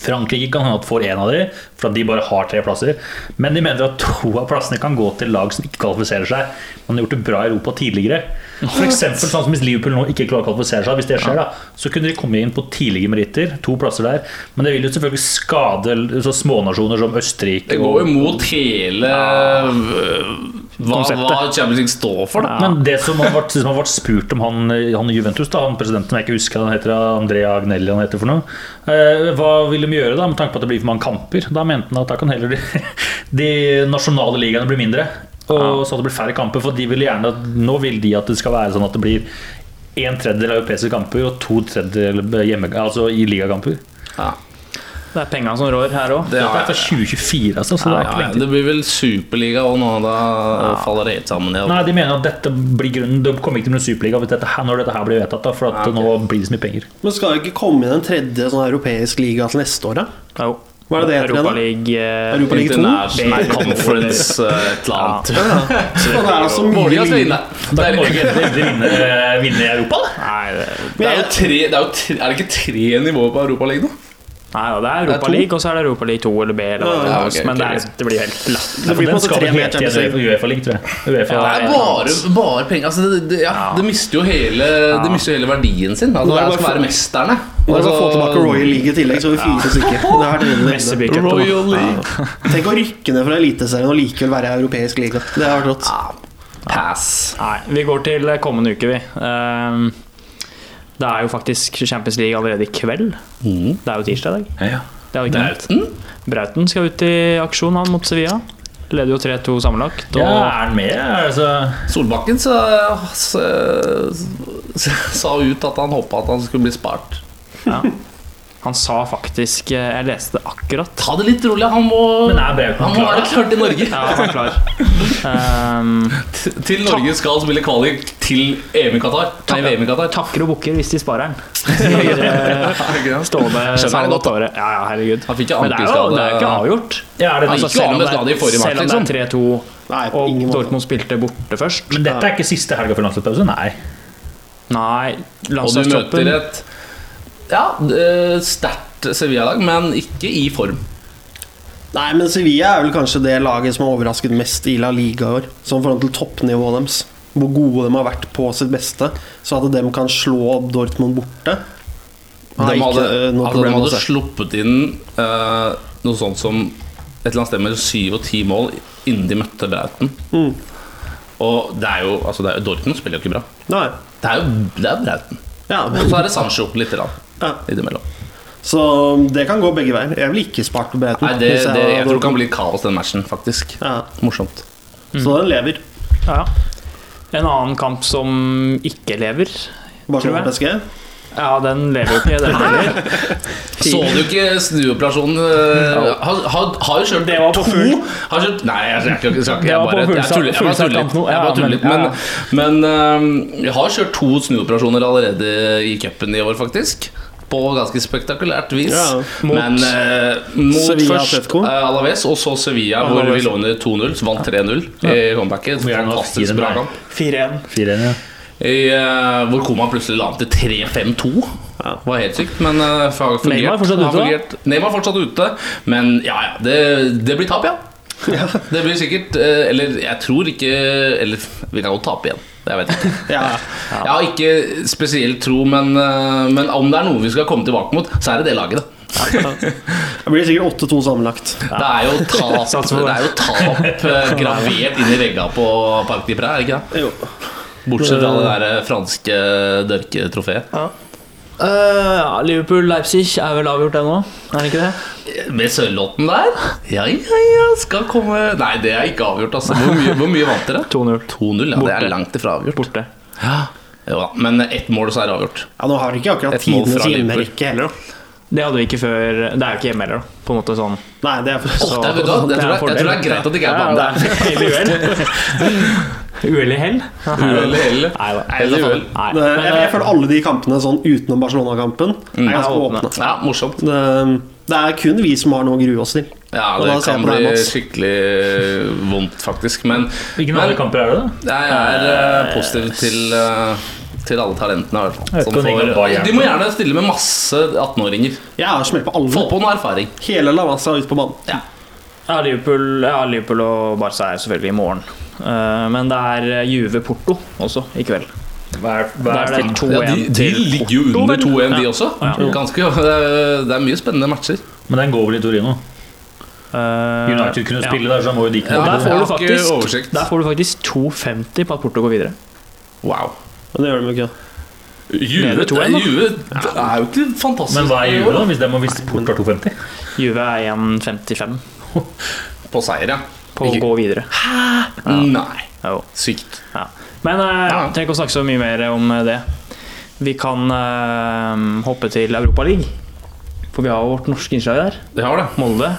Frankrike kan hende at får én av de, for at de bare har tre plasser. Men de mener at to av plassene kan gå til lag som ikke kvalifiserer seg. Man har gjort det bra i Europa tidligere. For eksempel, sånn som Hvis Liverpool nå ikke klarer å kvalifisere seg, hvis det skjer da, så kunne de komme inn på tidlige meritter. To plasser der. Men det vil jo selvfølgelig skade så smånasjoner som Østerrike. Det går jo mot hele øh, hva, hva Champions League står for, da. Men det som har vært, som har vært spurt om han, han i Juventus, da, han presidenten jeg ikke husker han heter Andrea Agnelli han heter for noe eh, Hva vil de gjøre da med tanke på at det blir for mange kamper? Da mente han at da kan heller de, [LAUGHS] de nasjonale ligaene bli mindre. Og så det blir færre kamper. For de vil gjerne at, nå vil de at det skal være sånn at det blir en tredjedel europeiske kamper og to tredjedeler hjemme, altså i ligakamper. Ja. Det er penga som rår her òg. Det Dette er fra 2024, altså. ja, det ja, ja, det blir vel superliga òg nå, da faller det helt sammen. Nei, de mener at dette blir grunnen Det kommer ikke til å bli superliga hvis dette når dette her blir vedtatt. Da, for at Ja, ok. nå blir det så mye penger. Men skal det ikke komme inn en tredje sånn europeisk liga til neste år, da? Jo. Hva er det det heter igjen, da? Eh, Europa League 2? International Conference eh, et eller annet. Og [LAUGHS] det er altså mye Vålerenga skal vinne. Da Det kan Norge vinne, vinne i Europa, da. Nei, det, det er jo tre, det er, jo tre, er det ikke tre nivåer på Europaligaen nå? nei da, det er Det er to. Europaliga, og så er det Europa League 2 eller B. Eller ja, Ja, okay, men Men det, er, det blir helt latt. Det blir på en måte tre mer Champions League. Uefa League, tror jeg. UEFA. Ja, Det er bare, bare penger. Altså, det, det, ja, det mister jo hele, det mister jo hele verdien sin. Altså, det skal være mesterne. Og dere skal få tilbake Royal League i tillegg, så vi fire er da. Royal League. Tenk å rykke ned fra Eliteserien og likevel være i europeisk liga. Det har vært rått. Pass. Nei, vi går til kommende uke, vi. Ehm, Det er jo faktisk Champions League allerede i kveld. Mm. Det er jo tirsdag i dag. Nevnt. Brauten skal ut i aksjon, han mot Sevilla. Leder jo 3-2 sammenlagt. Og ja, er han med? Altså, Solbakken så, sa ut at han håpa at han skulle bli spart. Ja. Han sa faktisk eh, Jeg leste det akkurat. Ta det litt rolig. Han må, Men er Brauten han må være klar til Norge. Ja, han er klar. Um, Til Norge skal spille kvalik til EM i Qatar. Nei, VM i Qatar. takker og bukker hvis de sparer den. [LAUGHS] Stående Skjønner godt, året. Ja, ja, herregud. Han fikk ikke Men det er jo ikke avgjort. ja, er det Han altså, selv, om det, selv om det er 3-2 og. Dortmund spilte borte først Men dette er ikke siste helga før landslagspause? Nei. Nei, Og du møter et ja, eh, sterkt Sevilla-lag, men ikke i form. Nei, men Sevilla er vel kanskje det laget som har overrasket mest i La Liga i år. Sånn forhold til toppnivået deres. Hvor gode de har vært på sitt beste. Så at de kan slå Dortmund borte De hadde, altså, de hadde sluppet inn uh, noe sånt som et eller annet sted mellom syv og ti mål innen de møtte Brauten. Mm. Og det er jo, altså det er, Dortmund spiller jo ikke bra. Nei. Det er jo det er Brauten. Ja, Og så er det Sancho litt grann, ja. innimellom. Så det kan gå begge veier. Jeg ville ikke spart på Breiten. Nei, det, jeg, det, jeg tror det kan bli kaos den matchen, faktisk. ja. Morsomt. Så den lever. ja. En annen kamp som ikke lever Barcelona Tror PSG. Ja, den lever jo ikke, den [LAUGHS] heller. Så du ikke snuoperasjonen? eh, Har, har, har jo kjørt Det var på to full- har kjørt, Nei, jeg, jeg, jeg, jeg, jeg, jeg bare jeg tuller. Jeg bare tuller kamp litt. Jeg litt. men- Men, men eh, jeg har kjørt to snuoperasjoner allerede i cupen i år, faktisk. På ganske spektakulært vis. Ja, mot men eh, mot Sevilla først eh, Alaves, og så Sevilla, hvor vi lå under 2-0. Så vant 3-0 i comebacket. Fantastisk 4-0? bra kamp. 4-1. 4-1, ja. Eh, hvor Koman plutselig la an til 3-5-2. Ja. Var helt sykt, men uh, fungert. Neymar fortsatt ute, fungert. Neymar fortsatt ute, men ja, ja, det, det blir tap, ja. Det blir sikkert eh, Eller jeg tror ikke Eller vi kan jo tape igjen. Jeg vet ikke. [LAUGHS] Ja. Jeg har ikke spesielt tro, men, eh, men om det er noe vi skal komme tilbake mot, så er det det laget, da. Det blir sikkert 8-2 sammenlagt. Det er jo tap, [LAUGHS] det det. er jo tap eh, gravert inn i vegga på Parc de Pré, er det ikke det? Jo. Bortsett fra det der franske dørketrofeet. Eh, ja, Liverpool-Leipzig er vel avgjort ennå, er det ikke det? Med Sørlotten der? Ja, ja, ja, skal komme Nei, det er ikke avgjort, altså. Hvor mye, hvor mye vant dere? [LAUGHS] 2-0 2-0, ja. Det er langt ifra avgjort. borte. Ja. Jo da, men ett mål, så er det avgjort. Ja, Nå har de ikke akkurat Et mål tidenes hjemmerekke heller. da. Det hadde vi ikke før Det er jo ikke hjemme heller, da. På en måte sånn. Nei, det er for oh, det, er, du det jeg, er tror det, jeg tror det er greit at det ikke er heldig uhell. [LAUGHS] i hell? Uhell i hellet. Nei da. Hell jeg, jeg føler alle de kampene sånn utenom Barcelona-kampen er ganske åpne. åpne. Ja, morsomt. Det, det er kun vi som har noe å grue oss til. Ja, det kan bli skikkelig vondt, faktisk. Men, Hvilke men andre kamper er det, da? jeg er eh, positiv til eh, til alle talentene. i hvert fall. Som ikke får- de må gjerne stille med masse 18-åringer. Jeg har smelt på Få på noe erfaring. Hele Lavassa ut på banen. ja, Liverpool, ja, Liverpool og Barca er selvfølgelig i morgen. Uh, men det er Juve Porto også i kveld. Hver, hver er er det 2-1 Ja, de, de ligger jo under 2-1, de også. Ja. Ganske, det, er, mye spennende matcher. Men den går vel i Torino? Eh, United kunne ja. spille der, så må jo de Ja, der får, du faktisk, der får du faktisk 2,50 på at Porto går videre. Wow. Men det gjør de jo ikke. Juve, 2-1 da. Juve er jo ikke fantastisk. Men hva er Juve, da? Hvis, de må, hvis Port av 250? Juve er 1,55 [LAUGHS] På seier, ja. på å Ikke- gå videre. Nei. Jo. Sykt. Ja. Men eh, ja, Ja. trenger ikke å snakke så mye mer om eh, det. Vi kan eh, hoppe til Europaligaen. For vi har jo vårt norske innslag der. Det har det. Molde.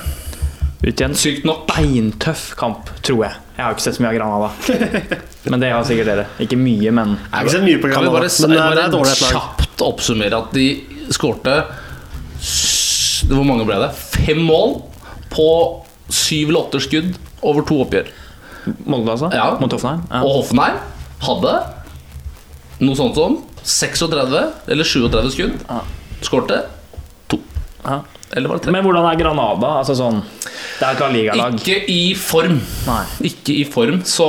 Ut i en Sykt nok. beintøff kamp, tror jeg. Jeg har ikke sett så mye av Granada. [LAUGHS] Men det har sikkert dere. Ikke mye, men Jeg har ikke sett mye på Kan vi Granada, bare, men det er- er bare et dårlig lag. kjapt oppsummere at de skårte Hvor mange ble det? Fem mål på syv eller åtte skudd over to oppgjør. Molde, altså? Ja. Mot Hoffenheim? Ja. Og Hoffenheim hadde noe sånt som 36 eller 37 skudd. Ja. Skårte to. Ja. Eller var det tre? Men hvordan er Granada? Altså sånn Det er ikke Ikke i form. Nei. Ikke i form, så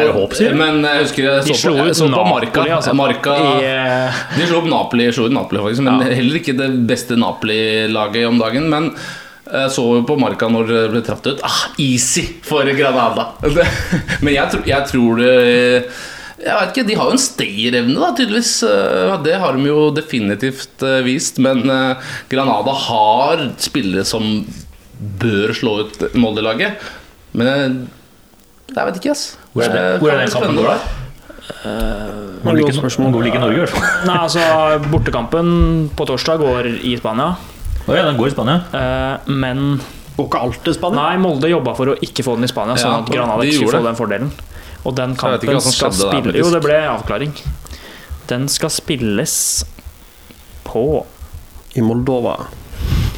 Er det håp, sier du? Men jeg husker jeg De så slo på, jeg ut så på Napoli, Marca. altså. Marca I, uh... De slo opp Napoli, slo ut Napoli faktisk, men Ja. heller ikke det beste Napoli-laget om dagen. Men jeg så jo på Marca når det ble tratt ut. Ah, easy for Granada! [LAUGHS] Men jeg, tro, jeg tror det Jeg vet ikke, De har jo en stayerevne, da, tydeligvis. Eh, Det har de jo definitivt eh, vist. Men eh, Granada har spillere som bør slå ut Molde-laget. Men jeg, vet ikke, ass. Hvor er, det, hvor er den kampen går da? Uh, Man går gode spørsmål. man går ikke i Norge, i hvert fall. [LAUGHS] Nei, altså Bortekampen på torsdag går i Spania. Oh, ja, den går i Spania. Uh, men Går ikke alt til Spania? Nei, Molde jobba for å ikke få den i Spania, sånn Ja, at Granada ikke får den fordelen. Og den kampen skal spille. Jo, det ble avklaring. Den skal spilles på I Moldova.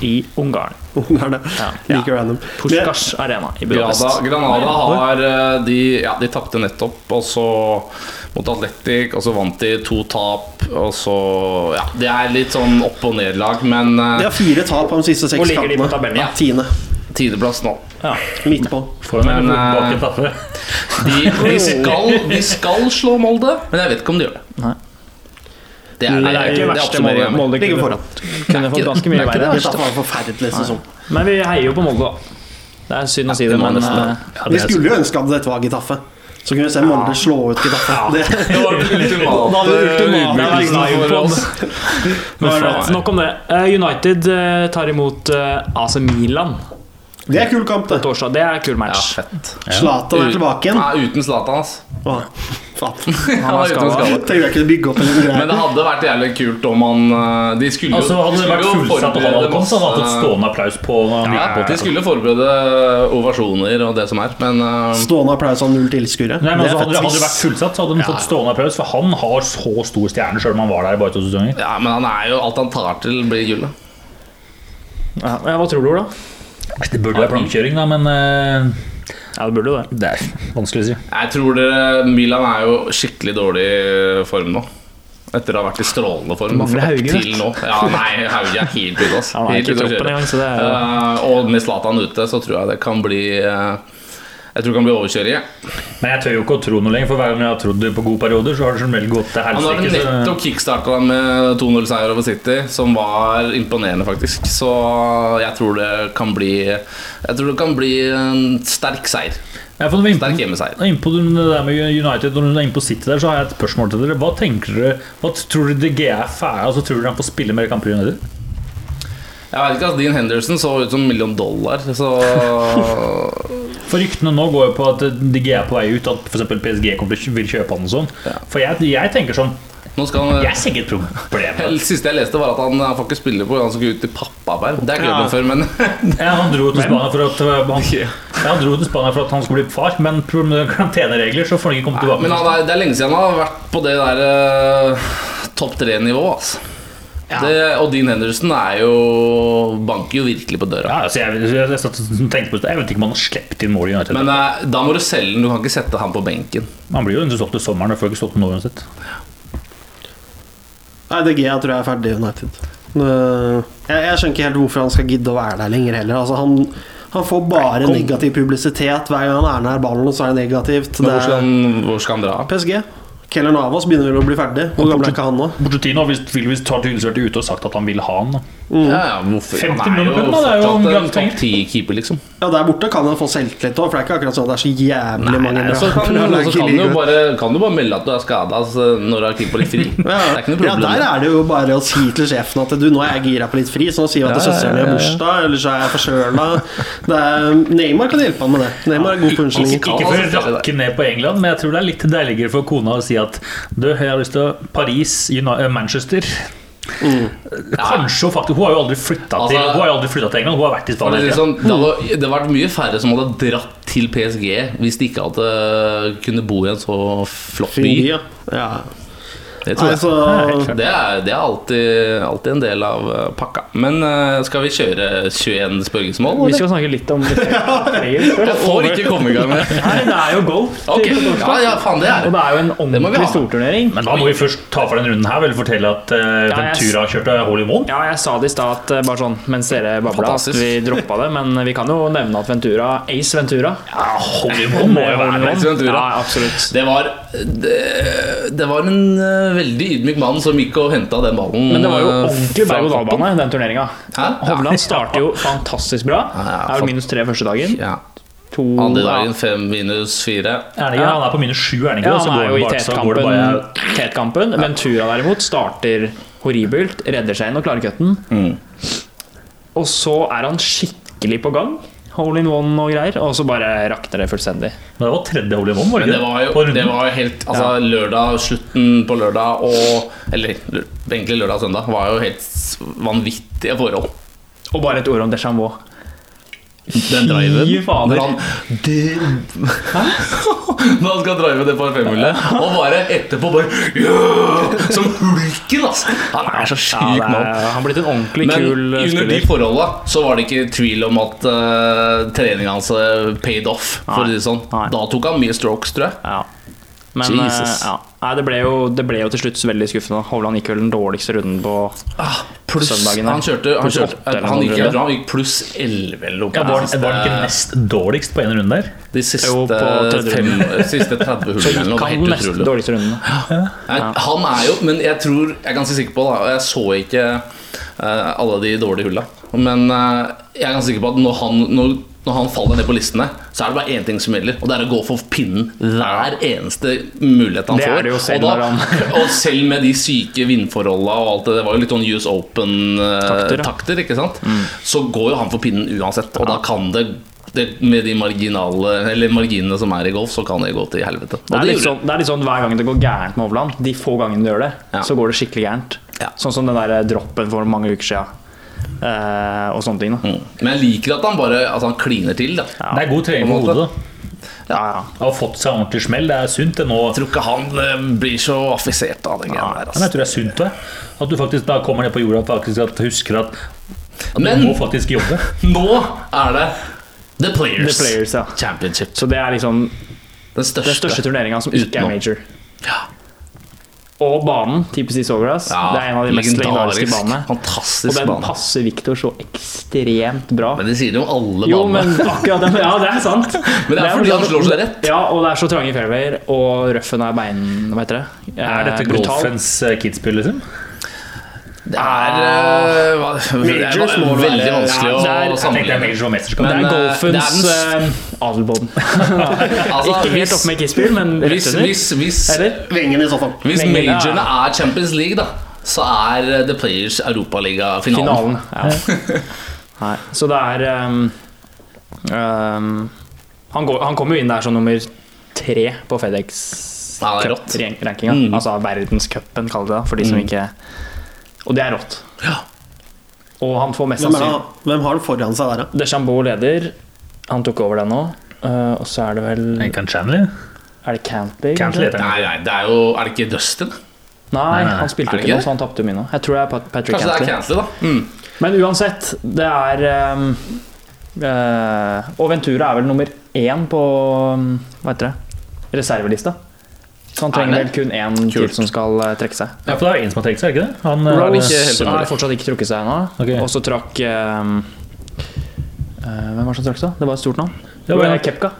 i Ungarn. Ungarn, Ja. Like random. Puskas arena i Budapest. Granada, Granada har eh, De, ja, de tapte nettopp, og så mot Atletic, og så vant de to tap, og så Ja, det er litt sånn opp- og nedlag, men eh, De har fire tap på de siste seks Hvor ligger de på tabellen? Ja, tiende. tiendeplass nå. Ja. Midt på. Men, eh. [LAUGHS] De, [LAUGHS] de, skal, de skal slå Molde, men jeg vet ikke om de gjør det. Nei. Det er, Nei, det er ikke det verste Molde. Molde Ligger kunne, foran. kunne fått ganske det mye er ikke det verre. Var en forferdelig sesong. Men vi heier jo på Molde, da. Det er synd å si det men eh. Ja, Vi det skulle jo ønske at dette var Gitaffe. Så kunne vi se Molde slå ut Gitaffe Det, [LAUGHS] Det var det ultimate liksom for oss. Nok om det. Eh, United eh, tar imot eh, AC Milan det er kul kamp, det. torsdag. Det er kul Ja, match. fett. Zlatan er tilbake igjen. Nei, uten Zlatan, altså. Å, faen. Han er uten skade. Jeg kunne bygge opp en Men det hadde vært jævlig kult om han eh, De skulle Altså, hadde det vært fullsatt på han hadde kommet, så hadde han fått masse- stående applaus på Ja, de skulle forberede ovasjoner og det som er, men uh, Stående applaus av null tilskuere. Altså, hadde, det- hadde det vært fullsatt, så hadde han fått stående applaus. For han har så stor stjerne, sjøl om han var der i bare to sesonger. ja, men han er jo alt han tar til, blir gullet. Ja, ja, hva tror du, da? Det burde være plankekjøring, da, men eh, Ja, det burde jo det. det er vanskelig å si. Jeg tror det, Milan er jo skikkelig dårlig form nå. Etter å ha vært i strålende form. da, Mangler opp Hauge, til nå. Ja, nei, Hauge er helt ute. ass. Han er Helt ikke i ute å troppen kjøre. engang, så det er Eh, og med Zlatan ute, så tror jeg det kan bli eh, Jeg tror det kan bli overkjøring. ja Men jeg tør jo ikke å tro noe lenger, for hver gang jeg har trodd det på gode perioder, så har det som regel gått til Han har helsike. nettopp kickstarta med 2-0-seier over City, som var imponerende, faktisk. Så jeg tror det kan bli Jeg tror det kan bli en sterk seier. Ja, for er Sterk hjemmeseier. Innpå det der med United Når du er inne på City der, så har jeg et spørsmål til dere. Hva tenker dere Hva tror dere DGF er? Altså, tror dere han får spille mer kamper i United? Jeg vet ikke, altså, Dean Henderson så ut som en million dollar, så [LAUGHS] For ryktene nå går jo på at DG er på vei ut, at f.eks. PSG kommer til å vil kjøpe han og sånn. Ja. For jeg, jeg tenker sånn Nå skal han Jeg ser ikke et problem. [LAUGHS] Det siste jeg leste, var at han han får ikke spille på Han skal ut i pappaperm. Det har jeg ikke Ja. før, men [LAUGHS] Ja, han dro til Spania for at uh, han, ja, han dro til Spania for at han skulle bli far, men med karanteneregler så får han ikke komme tilbake. Men han det er lenge siden han har vært på det der uh, topp tre-nivået. Altså. Det, og Dean Henderson er jo banker jo virkelig på døra. ja, altså jeg, jeg, jeg, satt på det, jeg vet ikke om han har sluppet inn mål i United. Men uh, da må du selge den. Du kan ikke sette han på benken. han blir jo ikke solgt til sommeren, og får ikke solgt nå uansett. Nei, DG jeg tror jeg er ferdig i United. Jeg, jeg skjønner ikke helt hvorfor han skal gidde å være der lenger heller. Altså, han, han får bare negativ publisitet hver gang han er nær ballen, og så er det negativt. Men Det hvor skal han, hvor skal han dra? PSG. Keller Navas begynner vel å bli ferdig. Hvor gammel er ikke han nå? Visst har tydeligvis vært ute og sagt at han vil ha han. da Ja, ja, hvorfor? 50 er jo millioner pund, da, det er jo en gratis topp ti-keeper, liksom. Ja, Der borte kan han få selvtillit òg, for det er ikke akkurat sånn at det er så jævlig mange Nei, så kan, bra så kan, du bare, kan du bare melde at du er skada når du har keeper litt fri. [LAUGHS] Det Ja, er ikke noe ja, der er det jo bare å si til sjefen at du, nå er jeg gira på litt fri, så nå sier vi at Ja, søsteren min ja, har bursdag, eller så er jeg forkjøla. Neymar kan hjelpe han med det. Neymar er god på unnskyldninger. Ikke for å rakke ned på England, men jeg tror det er litt deiligere for kona å si at Du, jeg har lyst til Paris, Uni- Manchester Kanskje hun faktisk Hun har jo aldri flytta til, Altså- Hun har jo aldri flyttet til England, hun har vært i Spania. liksom, det, hadde, vært mye færre som hadde dratt til PSG hvis de ikke hadde kunne bo i en så flott by. Ja, ja. Ja. Det tror jeg. Altså, [LAUGHS] Det er, det er alltid, alltid en del av eh, pakka. Men uh, skal vi kjøre 21 spørringsmål? Vi skal snakke litt om [LAUGHS] det. Jeg får ikke komme i gang med Nei, det er jo golf. Okay. ja, ja, faen det er Og det er jo en Det ordentlig storturnering. Men da må vi først ta for den runden her. Vel fortelle at eh, har Ventura kjørte Holy one. Ja, jeg sa det i stad, bare sånn mens dere babla, at vi droppa det. Men vi kan jo nevne at Ventura Ace Ventura Ja, Holy one må jo være. Ace Ventura. Ja, absolutt. Det var, det, det var en uh, veldig ydmyk mann som gikk og henta den ballen. Men det var jo eh, ordentlig berg-og-dal-bane, den turneringa. Hovland Hovland starter jo fantastisk bra. Ja, ja, er vel minus tre første dagen. Ja. To Andre ja. dagen fem minus fire. Er det ikke? Han er på minus sju, er han ikke? Ja, så han går er jo i tetkampen. tetkampen. Ventura derimot starter horribelt, redder seg inn og klarer cutten. Mm. Og så er han skikkelig på gang. Hole in one og greier. Og så bare rakner det fullstendig. Men det var tredje hole in one, var det det var jo, det var jo helt Altså lørdag, slutten på lørdag og Eller egentlig lørdag og søndag var jo helt vanvittige forhold. Og bare et ord om Deschambault. Den driven Fy fader. Han [LAUGHS] Når han skal drive det parfymehullet, og bare etterpå bare yeah! Som hulken, altså! Han er så Ja, syk mann. er, han blitt en ordentlig Men kul eh, under de forholda så var det ikke tvil om at uh, treninga hans eh, paid off, for å si det sånn. Da tok han mye strokes, tror jeg. Ja. Men Jesus. Jesus. ja. Nei, det, ble jo, det ble jo til slutt veldig skuffende. Hovland gikk vel den dårligste runden på Pluss Søndagen, ja. han kjørte, han, kjørte, han, han, gikk, runde. han gikk pluss 11 eller noe. Ja, var, de var ikke nest dårligst på en runde der? De siste, Jo, på fem, [LAUGHS] siste 30 hullene Så gikk han den nest utrolig. dårligste runden. Nei, Han er jo Men jeg tror Jeg er ganske sikker på da og Jeg så ikke uh, alle de dårlige hulla. Men uh, jeg er ganske sikker på at når han, når, når han faller ned på listene, så er det bare én ting som gjelder, og det er å gå for pinnen hver eneste mulighet han Det er får. det jo selv og, når [LAUGHS] og selv med de syke vindforholda og alt det, det var jo litt sånn US Open-takter, ja. takter, ikke sant? Så går jo han for pinnen uansett, og da kan det det, med de marginale Eller marginene som er i golf, så kan det gå til helvete. Det er, litt sånn, det er litt sånn hver gang det går gærent med Hovland, de få gangene du gjør det, Ja. så går det skikkelig gærent. Ja. Sånn som den der droppen for mange uker siden. Eh, og sånne ting. Da. Mm. Men jeg liker at han bare Altså han kliner til. Da. Ja. Det er god trening På hodet. Ja, ja. Han har fått seg ordentlig smell. Det er sunt det nå. Jeg tror ikke han eh, blir så affisert av den greia der. Men Altså. jeg tror det er sunt det. At du faktisk da kommer ned på jorda og faktisk at husker at, at Men- du må faktisk jobbe. [LAUGHS] Nå er det The Players, The Players, ja. Championship. Så det er liksom Den største. den største turneringa som ikke er major. Ja. Og banen, TPC Sawgrass, Ja, det er en av de mest legendariske banene. Fantastisk Og den bane. passer Victor så ekstremt bra. Men det sier jo om alle Jo, banene. men akkurat den Ja, det er sant. [LAUGHS] Men det er fordi han slår seg rett. Ja, og det er så trange fairwayer, og røffen er bein... Hva heter det? Er dette Eh, brutal. golfens eh, kidspill, liksom? Det er uh, hva- Det er Majors veldig vanskelig Ja, er- å det sammenligne. Det er eh, golfens uh, eh, adelbånd. [LAUGHS] [LAUGHS] Altså, Ikke helt oppe med Kitzbühel, men Hvis, hvis, hvis, Eller? I så fall. hvis majorene er Champions League, da, så er The Players Europaliga-finalen. Finalen. Ja. [LAUGHS] Så det er um, um, han, går, han kommer jo inn der som nummer tre på FedEx Ja, det rått. Cup-rankinga. Mm. Altså verdenscupen, kaller de det. For de som Mm. ikke Og det er rått. Ja. Og han får mest Hvem, er hvem har han foran seg der, da? Deschambault leder. Han tok over den nå. Uh, og så er det vel Enkan Chanley? Er det Cantley? Cantley kanskje? Nei, nei, det er jo Er det ikke Dustin? Nei, Nei, nei. han spilte jo ikke ikke nå, så han tapte mine. Jeg tror det er Pat- Patrick Kanskje det er Cantley. Cantley, da. Mm. Men uansett, det er um, uh, Og Ventura er vel nummer én på um, Hva heter det? Reservelista. Så han trenger Er vel kun én til som skal eh, trekke seg. Ja, for det er jo en som har trukket seg, er det ikke det? Han, eh, Rose. Har fortsatt ikke trukket seg ennå. Okay. Og så trakk um, uh, Hvem var det som trakk seg? Det var et stort navn. Det var Kepka.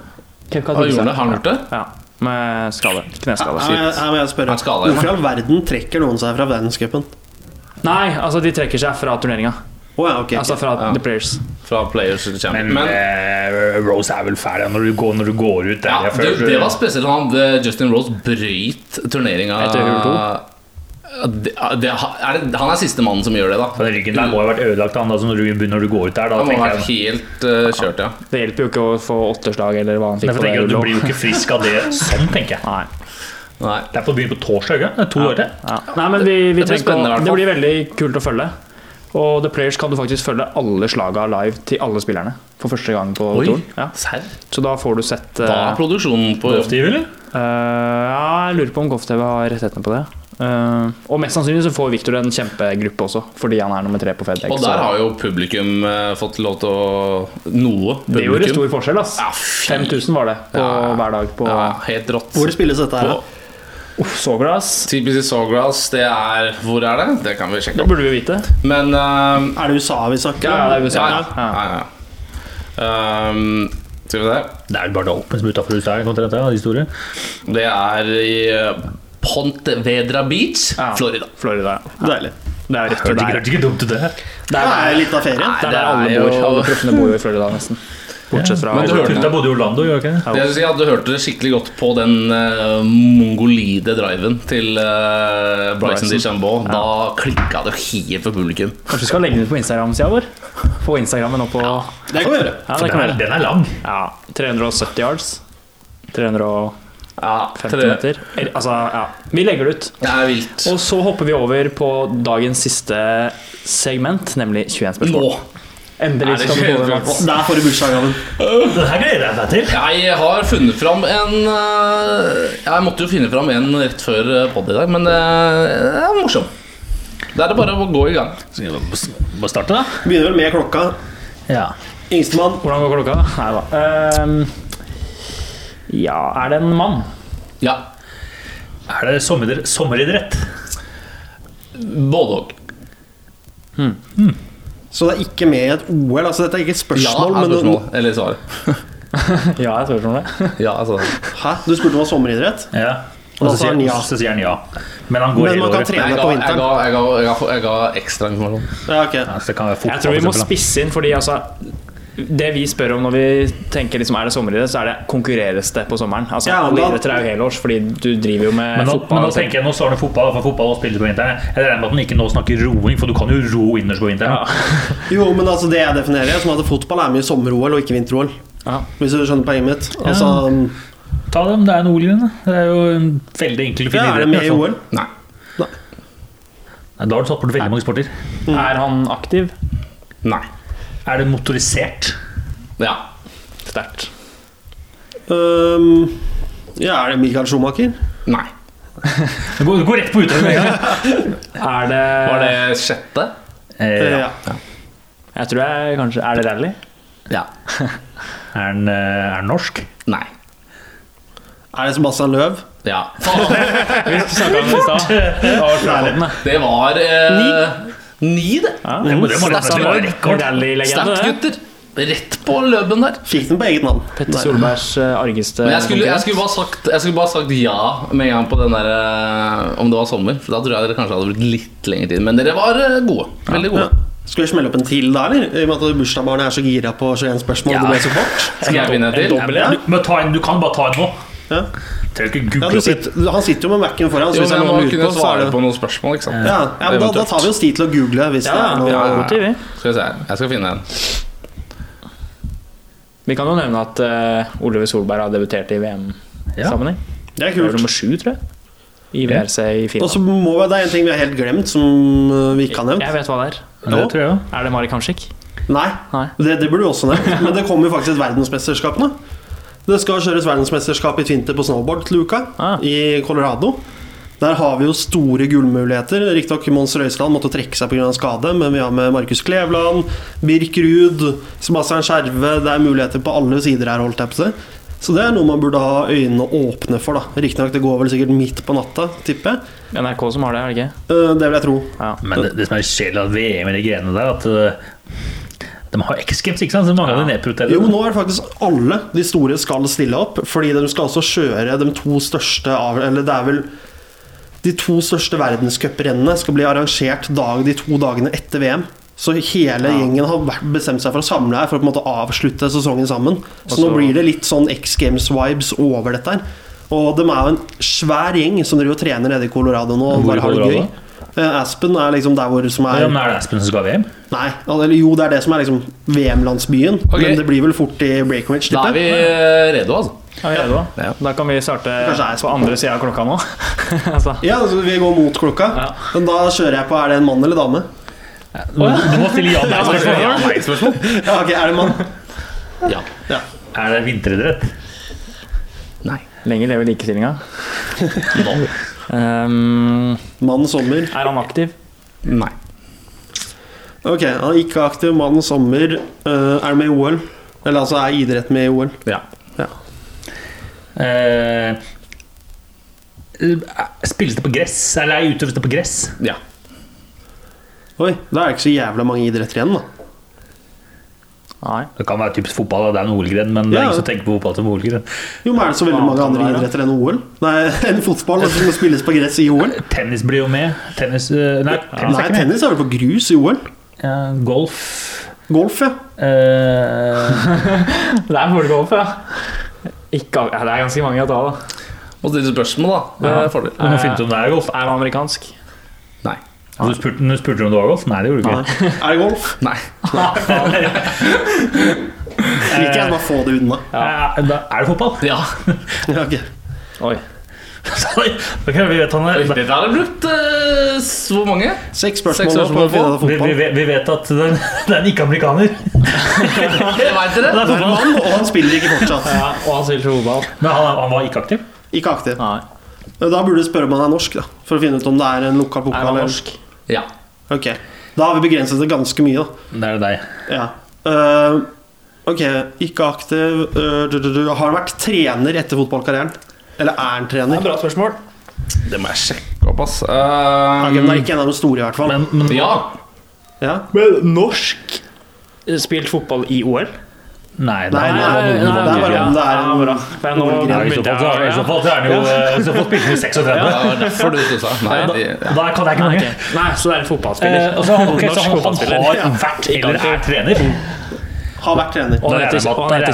Kepka gjort seg. det? Har han gjort det? Ja, med skade. Kneskade. Her, her må jeg spørre. Hvorfor i all verden trekker noen seg fra verdenscupen? Nei, altså de trekker seg fra turneringa. Å ja, okay, Altså fra Ja. The Players. Fra Players Champion. Men, Men, uh, Rose er vel ferdig når du går, når du går ut der. ja, det, det var spesielt. Han, Justin Rose brøyt turneringa Etter hull to. Det, det, er det, Han er siste mannen som gjør det, da. Den ryggen der må ha vært ødelagt han, da, når, du, når du går ut der. Da Han må ha vært helt uh, kjørt, ja. Det hjelper jo ikke å få åtterslag eller hva han fikk jeg Du blir jo ikke frisk av det sånn, tenker jeg. Nei. Nei. Det er på byen på torsdag, er to år til. Ja. Nei, men vi, vi Det blir å, det blir veldig kult å følge. Og The Players kan du faktisk følge alle slaga live til alle spillerne for første gang på Oi, turen. Ja. Så da får du sett uh, Da er produksjonen på Golf-TV, eller? Uh, Ja, jeg lurer på om GoffTV har rettighetene på det. Uh, og mest sannsynlig så får Victor en kjempegruppe også, fordi han er nummer tre på FedEx. Og der har jo publikum uh, fått lov til å Noe publikum. det gjorde stor forskjell, ass. Ja, 5000 var det på Ja. hver dag på Ja, helt rått. Hvor spilles dette her, da? Uff, Sawgrass. TPC Sawgrass, det er Hvor er det? Det kan vi sjekke Det burde vi vite. Men um, Er det USA vi snakker Ja, det er USA. Ja, ja. ja. Um, skal vi se. Det er bare det åpne som er utenfor USA. de store. Det er i eh, Pontevedra Beach, Ja. Florida. Florida. ja. Deilig. Det er rett og slett ikke dumt det. Det er litt av ferie. Det er det der alle er bor. jo- Alle proffene bor jo i Florida, nesten. Bortsett fra Men du hørte- det bodde i Orlando, gjør ikke det? Vil si at Du hørte det skikkelig godt på den uh, mongolide driven til uh, Bryson Bryson. DeChambeau. Da klikka det helt for publikum. Kanskje vi skal legge den ut på Instagram-sida vår? Få Instagrammen opp på Ja, Det kan vi gjøre. det kan vi den, er, den er lang. Ja, 370 yards. 350 Ja, tre. meter. Altså, ja. Vi legger det ut. Det er vilt. Og så hopper vi over på dagens siste segment, nemlig 21 spørsmål. Nå. Endelig skal vi få 21 det, Mats. Der får du bursdagsgaven. Den her gleder jeg meg til. Jeg har funnet fram en eh, Jeg måtte jo finne fram en rett før pod i dag, men eh, det er morsom. Da er det bare å gå i gang. Skal vi bare starte, da? Begynner vel med klokka. Ja. Yngstemann. Hvordan går klokka? Nei da. Uh, ja, er det en mann? Ja. Er det sommer, sommeridrett? Både og. Så det er ikke med i et OL. Altså Dette er ikke et Ja, spørsmål, er men spørsmålet. Eller svar. [LAUGHS] Ja, jeg spør om det. [LAUGHS] Ja, altså. Hæ? Du spurte om det var sommeridrett? Ja. Og så sier, ja. så sier han ja. Men han går Men man kan året. trene Jeg på jeg, vinteren. ga, jeg, ga, jeg, ga, jeg ga ekstra informasjon. Ja, okay. Ja, så det kan være fotball, Jeg tror vi må spisse inn, fordi altså det vi spør om når vi tenker liksom, er det sommeridrett, så er det konkurreres det på sommeren. Altså, Ja, alle idretter er jo helårs, fordi du driver jo med Men nå, fotball. men nå sånn. tenker jeg, nå står det fotball, for fotball og spilles på vinteren. Jeg regner med at den ikke nå snakker roing, for du kan jo ro inners på vinteren. ja. Jo, men altså det jeg definerer er som at fotball er mye sommer-OL og ikke vinter-OL. Ja. Hvis du skjønner poenget mitt. Altså, Ta dem, det er en OL-grunn. Det er jo en veldig enkel og fin ja, er det med i. OL? Nei. Nei, Da har du satt bort veldig mange sporter. Er han aktiv? Nei. Er det motorisert? Ja. Sterkt. Um, ja, er det Michael Schumacher? Nei. [LAUGHS] Du går, går rett på utøveren med en gang. Er det, Var det sjette? Eh, ja. Ja. Jeg tror jeg kanskje Er det rally? Ja. [LAUGHS] Er den eh, er den norsk? Nei. Er det Sebastian Løv? Ja. Faen. [LAUGHS] Vi snakka om det i stad. Det var Flåten, det. Det var eh, ni, det. Ja. Det må- det må Sterkt nesten rekord. Snap-gutter. Rett på løpen der. Fikk den på eget navn. Petter Solbergs eh, argeste Men jeg skulle, jeg, skulle bare sagt, jeg skulle bare sagt ja med en gang på den der eh, om det var sommer. For da tror jeg dere kanskje hadde blitt litt lengre tid. Men dere var eh, gode. Veldig Ja. gode. Skal vi smelle opp en til da, eller? I og med at bursdagsbarnet er så gira på 21 spørsmål. Ja. Det ble så kort. Skal jeg vinne en til? dobbel, ja. Du, men ta en, du kan bare ta en nå. Ja. Ja, det. sitter, han sitter jo med Mac-en foran. Så Jo, hvis han jeg må kunne på, svare på noen spørsmål, ikke sant? ja, ja, men da, da tar vi oss tid til å google hvis Ja, det er noe. Skal vi se. Jeg skal finne en. Vi kan jo nevne at uh, Oliver Solberg har debutert i VM-sammenheng. Det er Det kult. nummer sju, tror jeg. I VRC i Og så må vi, Det er en ting vi har helt glemt, som uh, vi ikke har nevnt. Jeg vet hva det er. Det tror jeg. Er det Mari Kamsik? Nei, Nei. det, det burde du også nevnt. [LAUGHS] Men det kommer jo faktisk et verdensmesterskap nå. Det skal kjøres verdensmesterskap i Tvinter på snowboard til uka, Ah. i Colorado. Der har vi jo store gullmuligheter. Riktignok Mons Røiseland måtte trekke seg pga. skade, men vi har med Markus Klevland, Birk Ruud, Sebastian Skjerve Det er muligheter på alle sider her, holdt jeg på å si. Så det er noe man burde ha øynene åpne for. da Riktignok det går vel sikkert midt på natta, tipper jeg. NRK som har det, er det ikke? Eh, Det vil jeg tro. Ja. Men det, det som er kjedelig av VM i de greiene der, at eh, de har X Games, ikke sant? Så mange av de nedprioriterte. Jo, nå er det faktisk alle de store skal stille opp, fordi de skal altså kjøre de to største av Eller det er vel De to største verdenscuprennene skal bli arrangert dag, de to dagene etter VM. Så hele gjengen har bestemt seg for å samle her for å på en måte avslutte sesongen sammen. Så Og nå blir det litt sånn X Games-vibes over dette her. Og de er jo en svær gjeng som driver og trener nede i Colorado nå. Hvor i det gøy. Eh, Aspen er liksom der hvor som Ja, er men er det Aspen som skal ha VM? Nei, eller jo, det er det som er liksom VM-landsbyen. Okay. Men det blir vel fort i Breakawich. Da er vi eh, redo, altså. Ja, vi redo? Ja. Da kan vi starte på andre sida av klokka nå. [LAUGHS] altså. Ja, altså, vi går mot klokka. Ja. Men da kjører jeg på Er det en mann eller dame? Du må stille ja nei spørsmål. Ja. Ja, ok, er det en mann? Ja. Ja. Er det vinteridrett? Nei. Lenge lever likestillinga. Um, Mann sommer. er han aktiv? Nei. Ok, han er ikke aktiv. Mann sommer. Uh, er med i OL? Eller altså, er idrett med i OL? Ja. Eh, spilles det på gress? Eller er utøves det på gress? Ja. Oi, da er det ikke så jævla mange idretter igjen, da. Nei. Det kan være typisk fotball, det er en OL-gren, men det er Ja. ingen som tenker på fotball som OL-gren. Jo, men er det så veldig mange andre idretter enn OL? Nei, [LAUGHS] enn fotball som må spilles på gress i OL? Tennis blir jo med. Tennis, eh, nei, tennis Nei, er, tennis er vel på grus i OL? Ja, golf Golf, ja. eh, Det er fordel ja. Ikke, det er ganske mange å ta, da. Må stille spørsmål, da. Det er fordel. Du må finne ut om det er golf. Er det amerikansk? Nei. Du spurte, du spurte om det var golf? Nei, det gjorde du ikke. Er det golf? Nei. [LAUGHS] Liker jeg bare få det unna. Ja. da er det fotball? Ja. [LAUGHS] Ja, ok. Oi. okay, vi vet han er Dette har det brukt uh, så mange. Seks spørsmål, Seks spørsmål på å finne vi, vi, vet- vi vet at [LAUGHS] det er, er en ikke-amerikaner. Vet dere? Det er Det er en mann, og han spiller ikke fortsatt. Ja, og han spiller fotball. Men han, han var ikke aktiv. Ikke aktiv. Nei. Da burde du spørre om han er norsk, da. For å finne ut om det er en lokal Er pokal. han eller- norsk? Ja. Ok, Da har vi begrenset det ganske mye, da. Det er det deg. Ja. Uh, ok, ikke aktiv. Uh, du, du, du. Har han vært trener etter fotballkarrieren? Eller er han trener? Det er Bra spørsmål. Det må jeg sjekke opp, ass. Uh, okay, men det er ikke en av de store, i hvert fall. Men, men ja. ja. Men norsk Spilt fotball i OL? Nei, det er, bare om det er en bra. I så fall er- han jo I så fall spilte vi i 36. ja, det var derfor du stussa. [LAUGHS] Nei, Da, kan jeg ikke mange. Nei, så det er en fotballspiller. Eh, så han, har vært eller er trener. Har vært trener. Og han heter,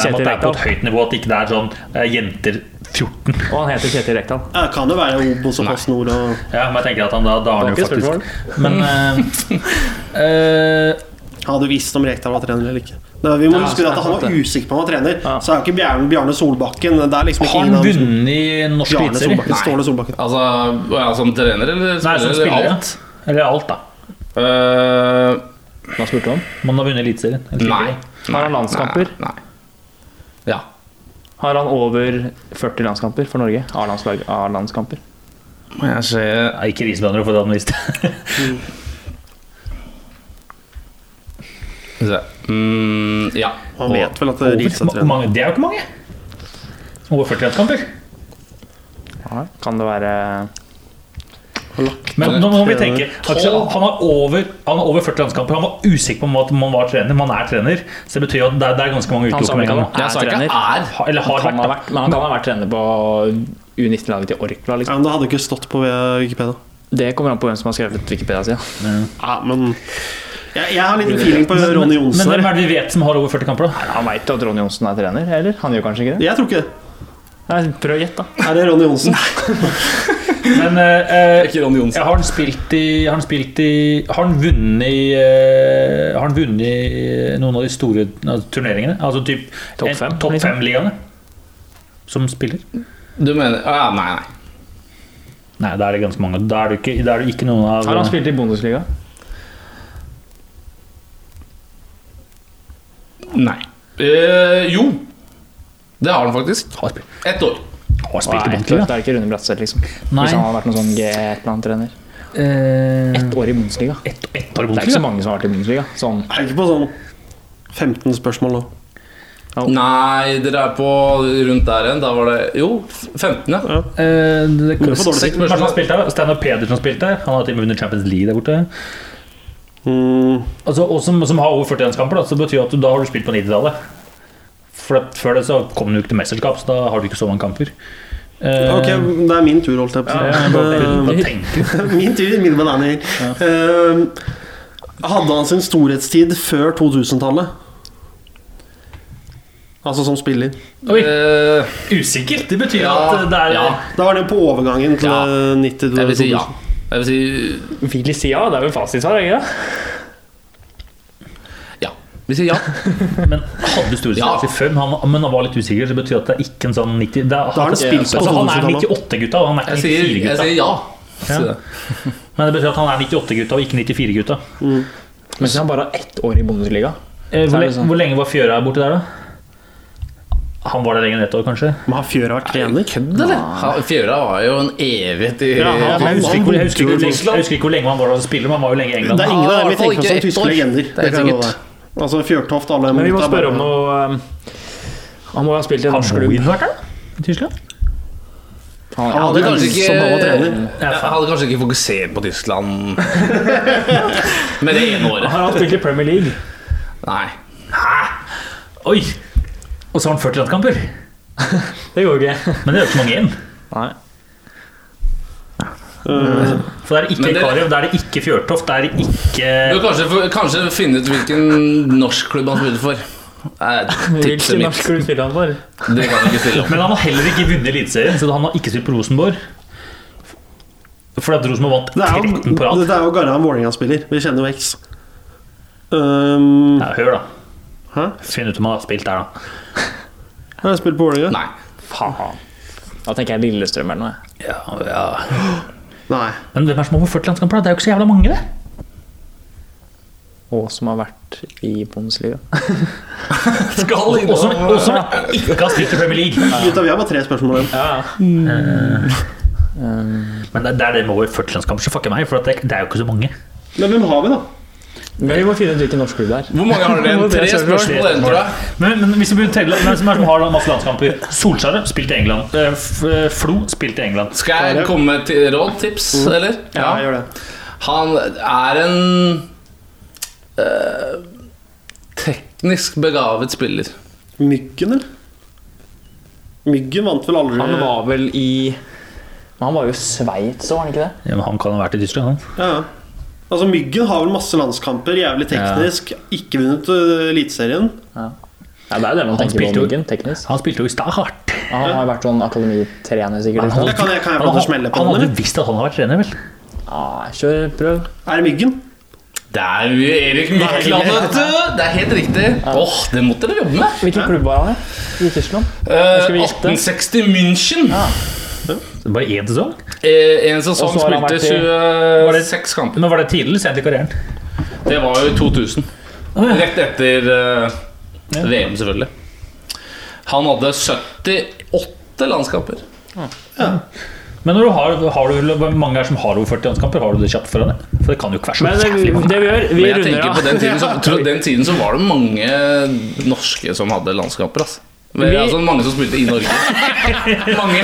Kjetil er på et høyt nivå, at ikke det er sånn jenter 14. Og han heter Kjetil Rekdal. Ja, det kan jo være Obos og Post Nord og Ja, men jeg tenker at han da, da har han jo faktisk Men [LAUGHS] eh, du Hadde visst om Rekdal var trener eller ikke. Det, vi må Ja, huske at han var usikker på om han var trener. Ja. Så er jo ikke Bjarne, Bjarne Solbakken Det er liksom ikke Har han vunnet i norsk eliteserie? Solbakken. Ståle Solbakken. altså, ja, som trener eller Nei, som spiller? spiller. eller ja. alt? Eller alt, da. Uh, Hva spurte du om? Man har vunnet Eliteserien. nei. Har han landskamper? Nei. nei. Ja. Har han over 40 landskamper for Norge? A-landskamper? Må jeg se Nei, ikke risbønner, for det hadde han visst. [LAUGHS] [LAUGHS] Skal vi se. Mm, Ja. Man vet vel at Over- er hvor mange- Det er jo ikke mange. Over 40 kamper. Ja. Kan det være Men nå må vi tenke Aksel, han, har over, han har over 40 landskamper. Han var usikker på om at man var trener. Man er trener. Så det betyr at det er, det er ganske mange Han sa utelukkede ikke med en han sa er ikke er. Eller har Han kan vært ha vært, men han kan ha vært trener på U19-laget til Orkla. Ja, Liksom. men Det hadde ikke stått på Wikipedia. Det kommer an på hvem som har skrevet Wikipedia-sida. Ja, men jeg, jeg har litt feeling på Men, Ronny men Johnsen. hvem er det vi vet som har over 40 kamper, da? Han veit at Ronny Johnsen er trener, eller? Han gjør kanskje ikke det? Jeg tror ikke det. Nei, prøv å gjette, da. Er det Ronny Johnsen? [LAUGHS] Men eh, Ikke Ronny Johnsen. har han spilt i Har han spilt i Har han vunnet i eh, Har han vunnet i noen av de store turneringene? Altså typ Topp fem, Topp liksom? fem-ligaene? Som spiller? Du mener ah, Nei, nei. Nei, da er det ganske mange. Da er det ikke, da er det ikke noen av Har han spilt i Bundesliga? Nei. Eh, jo. Det har han faktisk. Har spilt, Ett år. har spilt i Bundesliga? det er ikke Rune Bratseth, liksom. Nei. Hvis han har vært noen sånn G-plan-trener. Eh, Ett år i Bundesliga. ett, ett år i Det er ikke så mange som har vært i Bundesliga. Sånn. Er ikke på sånn 15 spørsmål nå. Nei, dere er på rundt der igjen. Da var det Jo, 15, ja. Eh, det, det, det, det, det, det, der. Steinar Pedersen spilte der. Han har til og med vunnet Champions League der borte. Mm, Altså, og som, som har over 40 landskamper, da, så betyr at du, da har du spilt på 90-tallet. For at, før det så kom du ikke til mesterskap, så da har du ikke så mange kamper. Uh, ok, det er min tur, holdt jeg på å si. Eh. [LAUGHS] Min tur, min Ja. Uh, Hadde han sin storhetstid før 2000-tallet? Altså som spiller. Oi, Uh, Usikkert. Det betyr Ja, at det er ja. Da var det på overgangen til Ja. eh, 90 jeg vil si ja. 2000. Jeg vil si Vil de si ja? Det er vel fasitsvar, ikke det? ja. Vi sier ja. [LAUGHS] Men hadde storhetstid Ja. før, men han, men han var litt usikker. Så det betyr at det er ikke en sånn 90 det er, han spilt på altså, Han er 98-gutta, og han er ikke sier, jeg 94-gutta. sier ja. Ja. [LAUGHS] Men det betyr at han er 98-gutta og ikke 94-gutta. Mens han bare har ett år i Bundesliga. Eh, Hvor, er sånn. hvor lenge var Fjøra borte der, da? Han var der lenger enn ett år, kanskje? Men har Fjøra vært trener? Kødd, eller? Han- Fjøra var jo en evighet i Ja, han- Jeg husker, ikke, hvor- jeg, husker ikke, lenge- jeg husker ikke hvor lenge han var der som spiller, men han var jo lenge i England. Det er ingen av dem vi tenker på som tyske legender. Det kan jeg love deg. Altså Fjørtoft, alle Men vi må spørre om noe um, Han må jo ha spilt i en Har norsk klubb. Vært der? I Tyskland? Han, Jeg hadde kanskje ikke Som han var trener. Jeg hadde kanskje ikke fokusert på Tyskland [LAUGHS] med det ene året. har han spilt i Premier League? Nei. Oi! Og så har han 40 landskamper. [LAUGHS] Det går ikke. Men det er jo ikke mange igjen. Nei. For det er ikke det- Karev, det er det ikke Fjørtoft, det er ikke Du kan kanskje, kanskje finne ut hvilken norsk klubb han spiller for. Hvilken norsk klubb spiller han for? Det kan han ikke stille opp. Men han har heller ikke vunnet Eliteserien, så han har ikke spilt på Rosenborg. Fordi at Rosenborg vant er 13 på rad. det er jo Garran Vålerenga-spiller. Vi kjenner jo X. Um, Ja, hør, da. hæ? Finn ut om han har spilt der, da. Har jeg spilt på Vålerenga? Nei. Faen. Da tenker jeg Lillestrøm eller noe. Ja, ja. Nei. Men hvem er det som har over 40 landskamper? da? Det er jo ikke så jævla mange, det. Og som har vært i Bundesliga. [LAUGHS] Skal Og som og som ikke har spilt i Premier League. [LAUGHS] Gutta, vi har bare tre spørsmål igjen. Ja, Men det det er det med over 40 landskamper, så fucker meg, for at det, det er jo ikke så mange. Men hvem har vi, da? Men vi må finne ut hvilken norsk klubb det er. Hvor mange har dere igjen? [LAUGHS] Tre spørsmål igjen, tror jeg. Men, men hvis vi begynner å telle Hvem som er som har masse landskamper? Solskjær spilt i England. Eh, F- eh, Flo spilt i England. Skal jeg komme med til råd? Tips, eller? Ja, gjør det. Han er en eh, teknisk begavet spiller. Myggen, eller? Myggen vant vel aldri Han var vel i Men han var jo i Sveits var han ikke det? Ja, men han kan ha vært i Tyskland, han. Ja, ja. Altså Myggen har vel masse landskamper, jævlig teknisk. Ikke vunnet uh, Eliteserien. Ja, det er jo det man Han tenker på jo- Myggen, teknisk. Han spilte jo i Start. Ja, Han har vært sånn akademitrener, sikkert. Han kan jeg, kan jeg Han, han, smelle på han hadde visst at han har vært trener, vel? Ja, kjør, prøv. Er det Myggen? Det er jo Erik Mykland, vet du! Det er helt riktig. Åh, det måtte dere jobbe med. Hvilken klubb var han i? I Tyskland? Eh, Skal vi gjette? 1860 var Bare én sesong? Eh, en sesong spilte i- 26 kamper. Men var det tidlig eller sent i karrieren? Det var jo i 2000. Rett etter eh, VM, selvfølgelig. Han hadde 78 landskamper. Men når du har, har du, hvor mange er som har over 40 landskamper? Har du det kjapt foran deg? For det kan jo ikke være så jævlig mange. det vi gjør, vi Men jeg runder tenker på den tiden, så, [LAUGHS] den tiden så var det mange norske som hadde landskamper. Altså. Men, er altså mange som spilte i Norge. [LAUGHS] mange,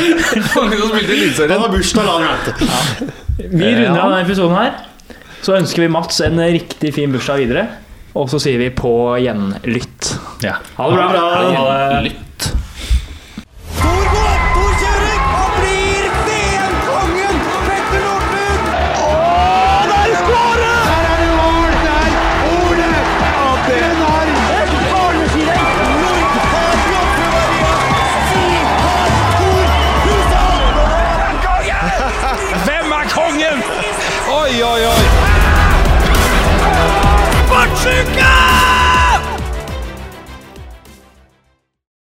mange som spilte i Han har bursdag, han ja. Vi runder av denne episoden her. Så ønsker vi Mats en riktig fin bursdag videre. Og så sier vi på gjenlytt. Ja. Ha det bra. bra. Ha det.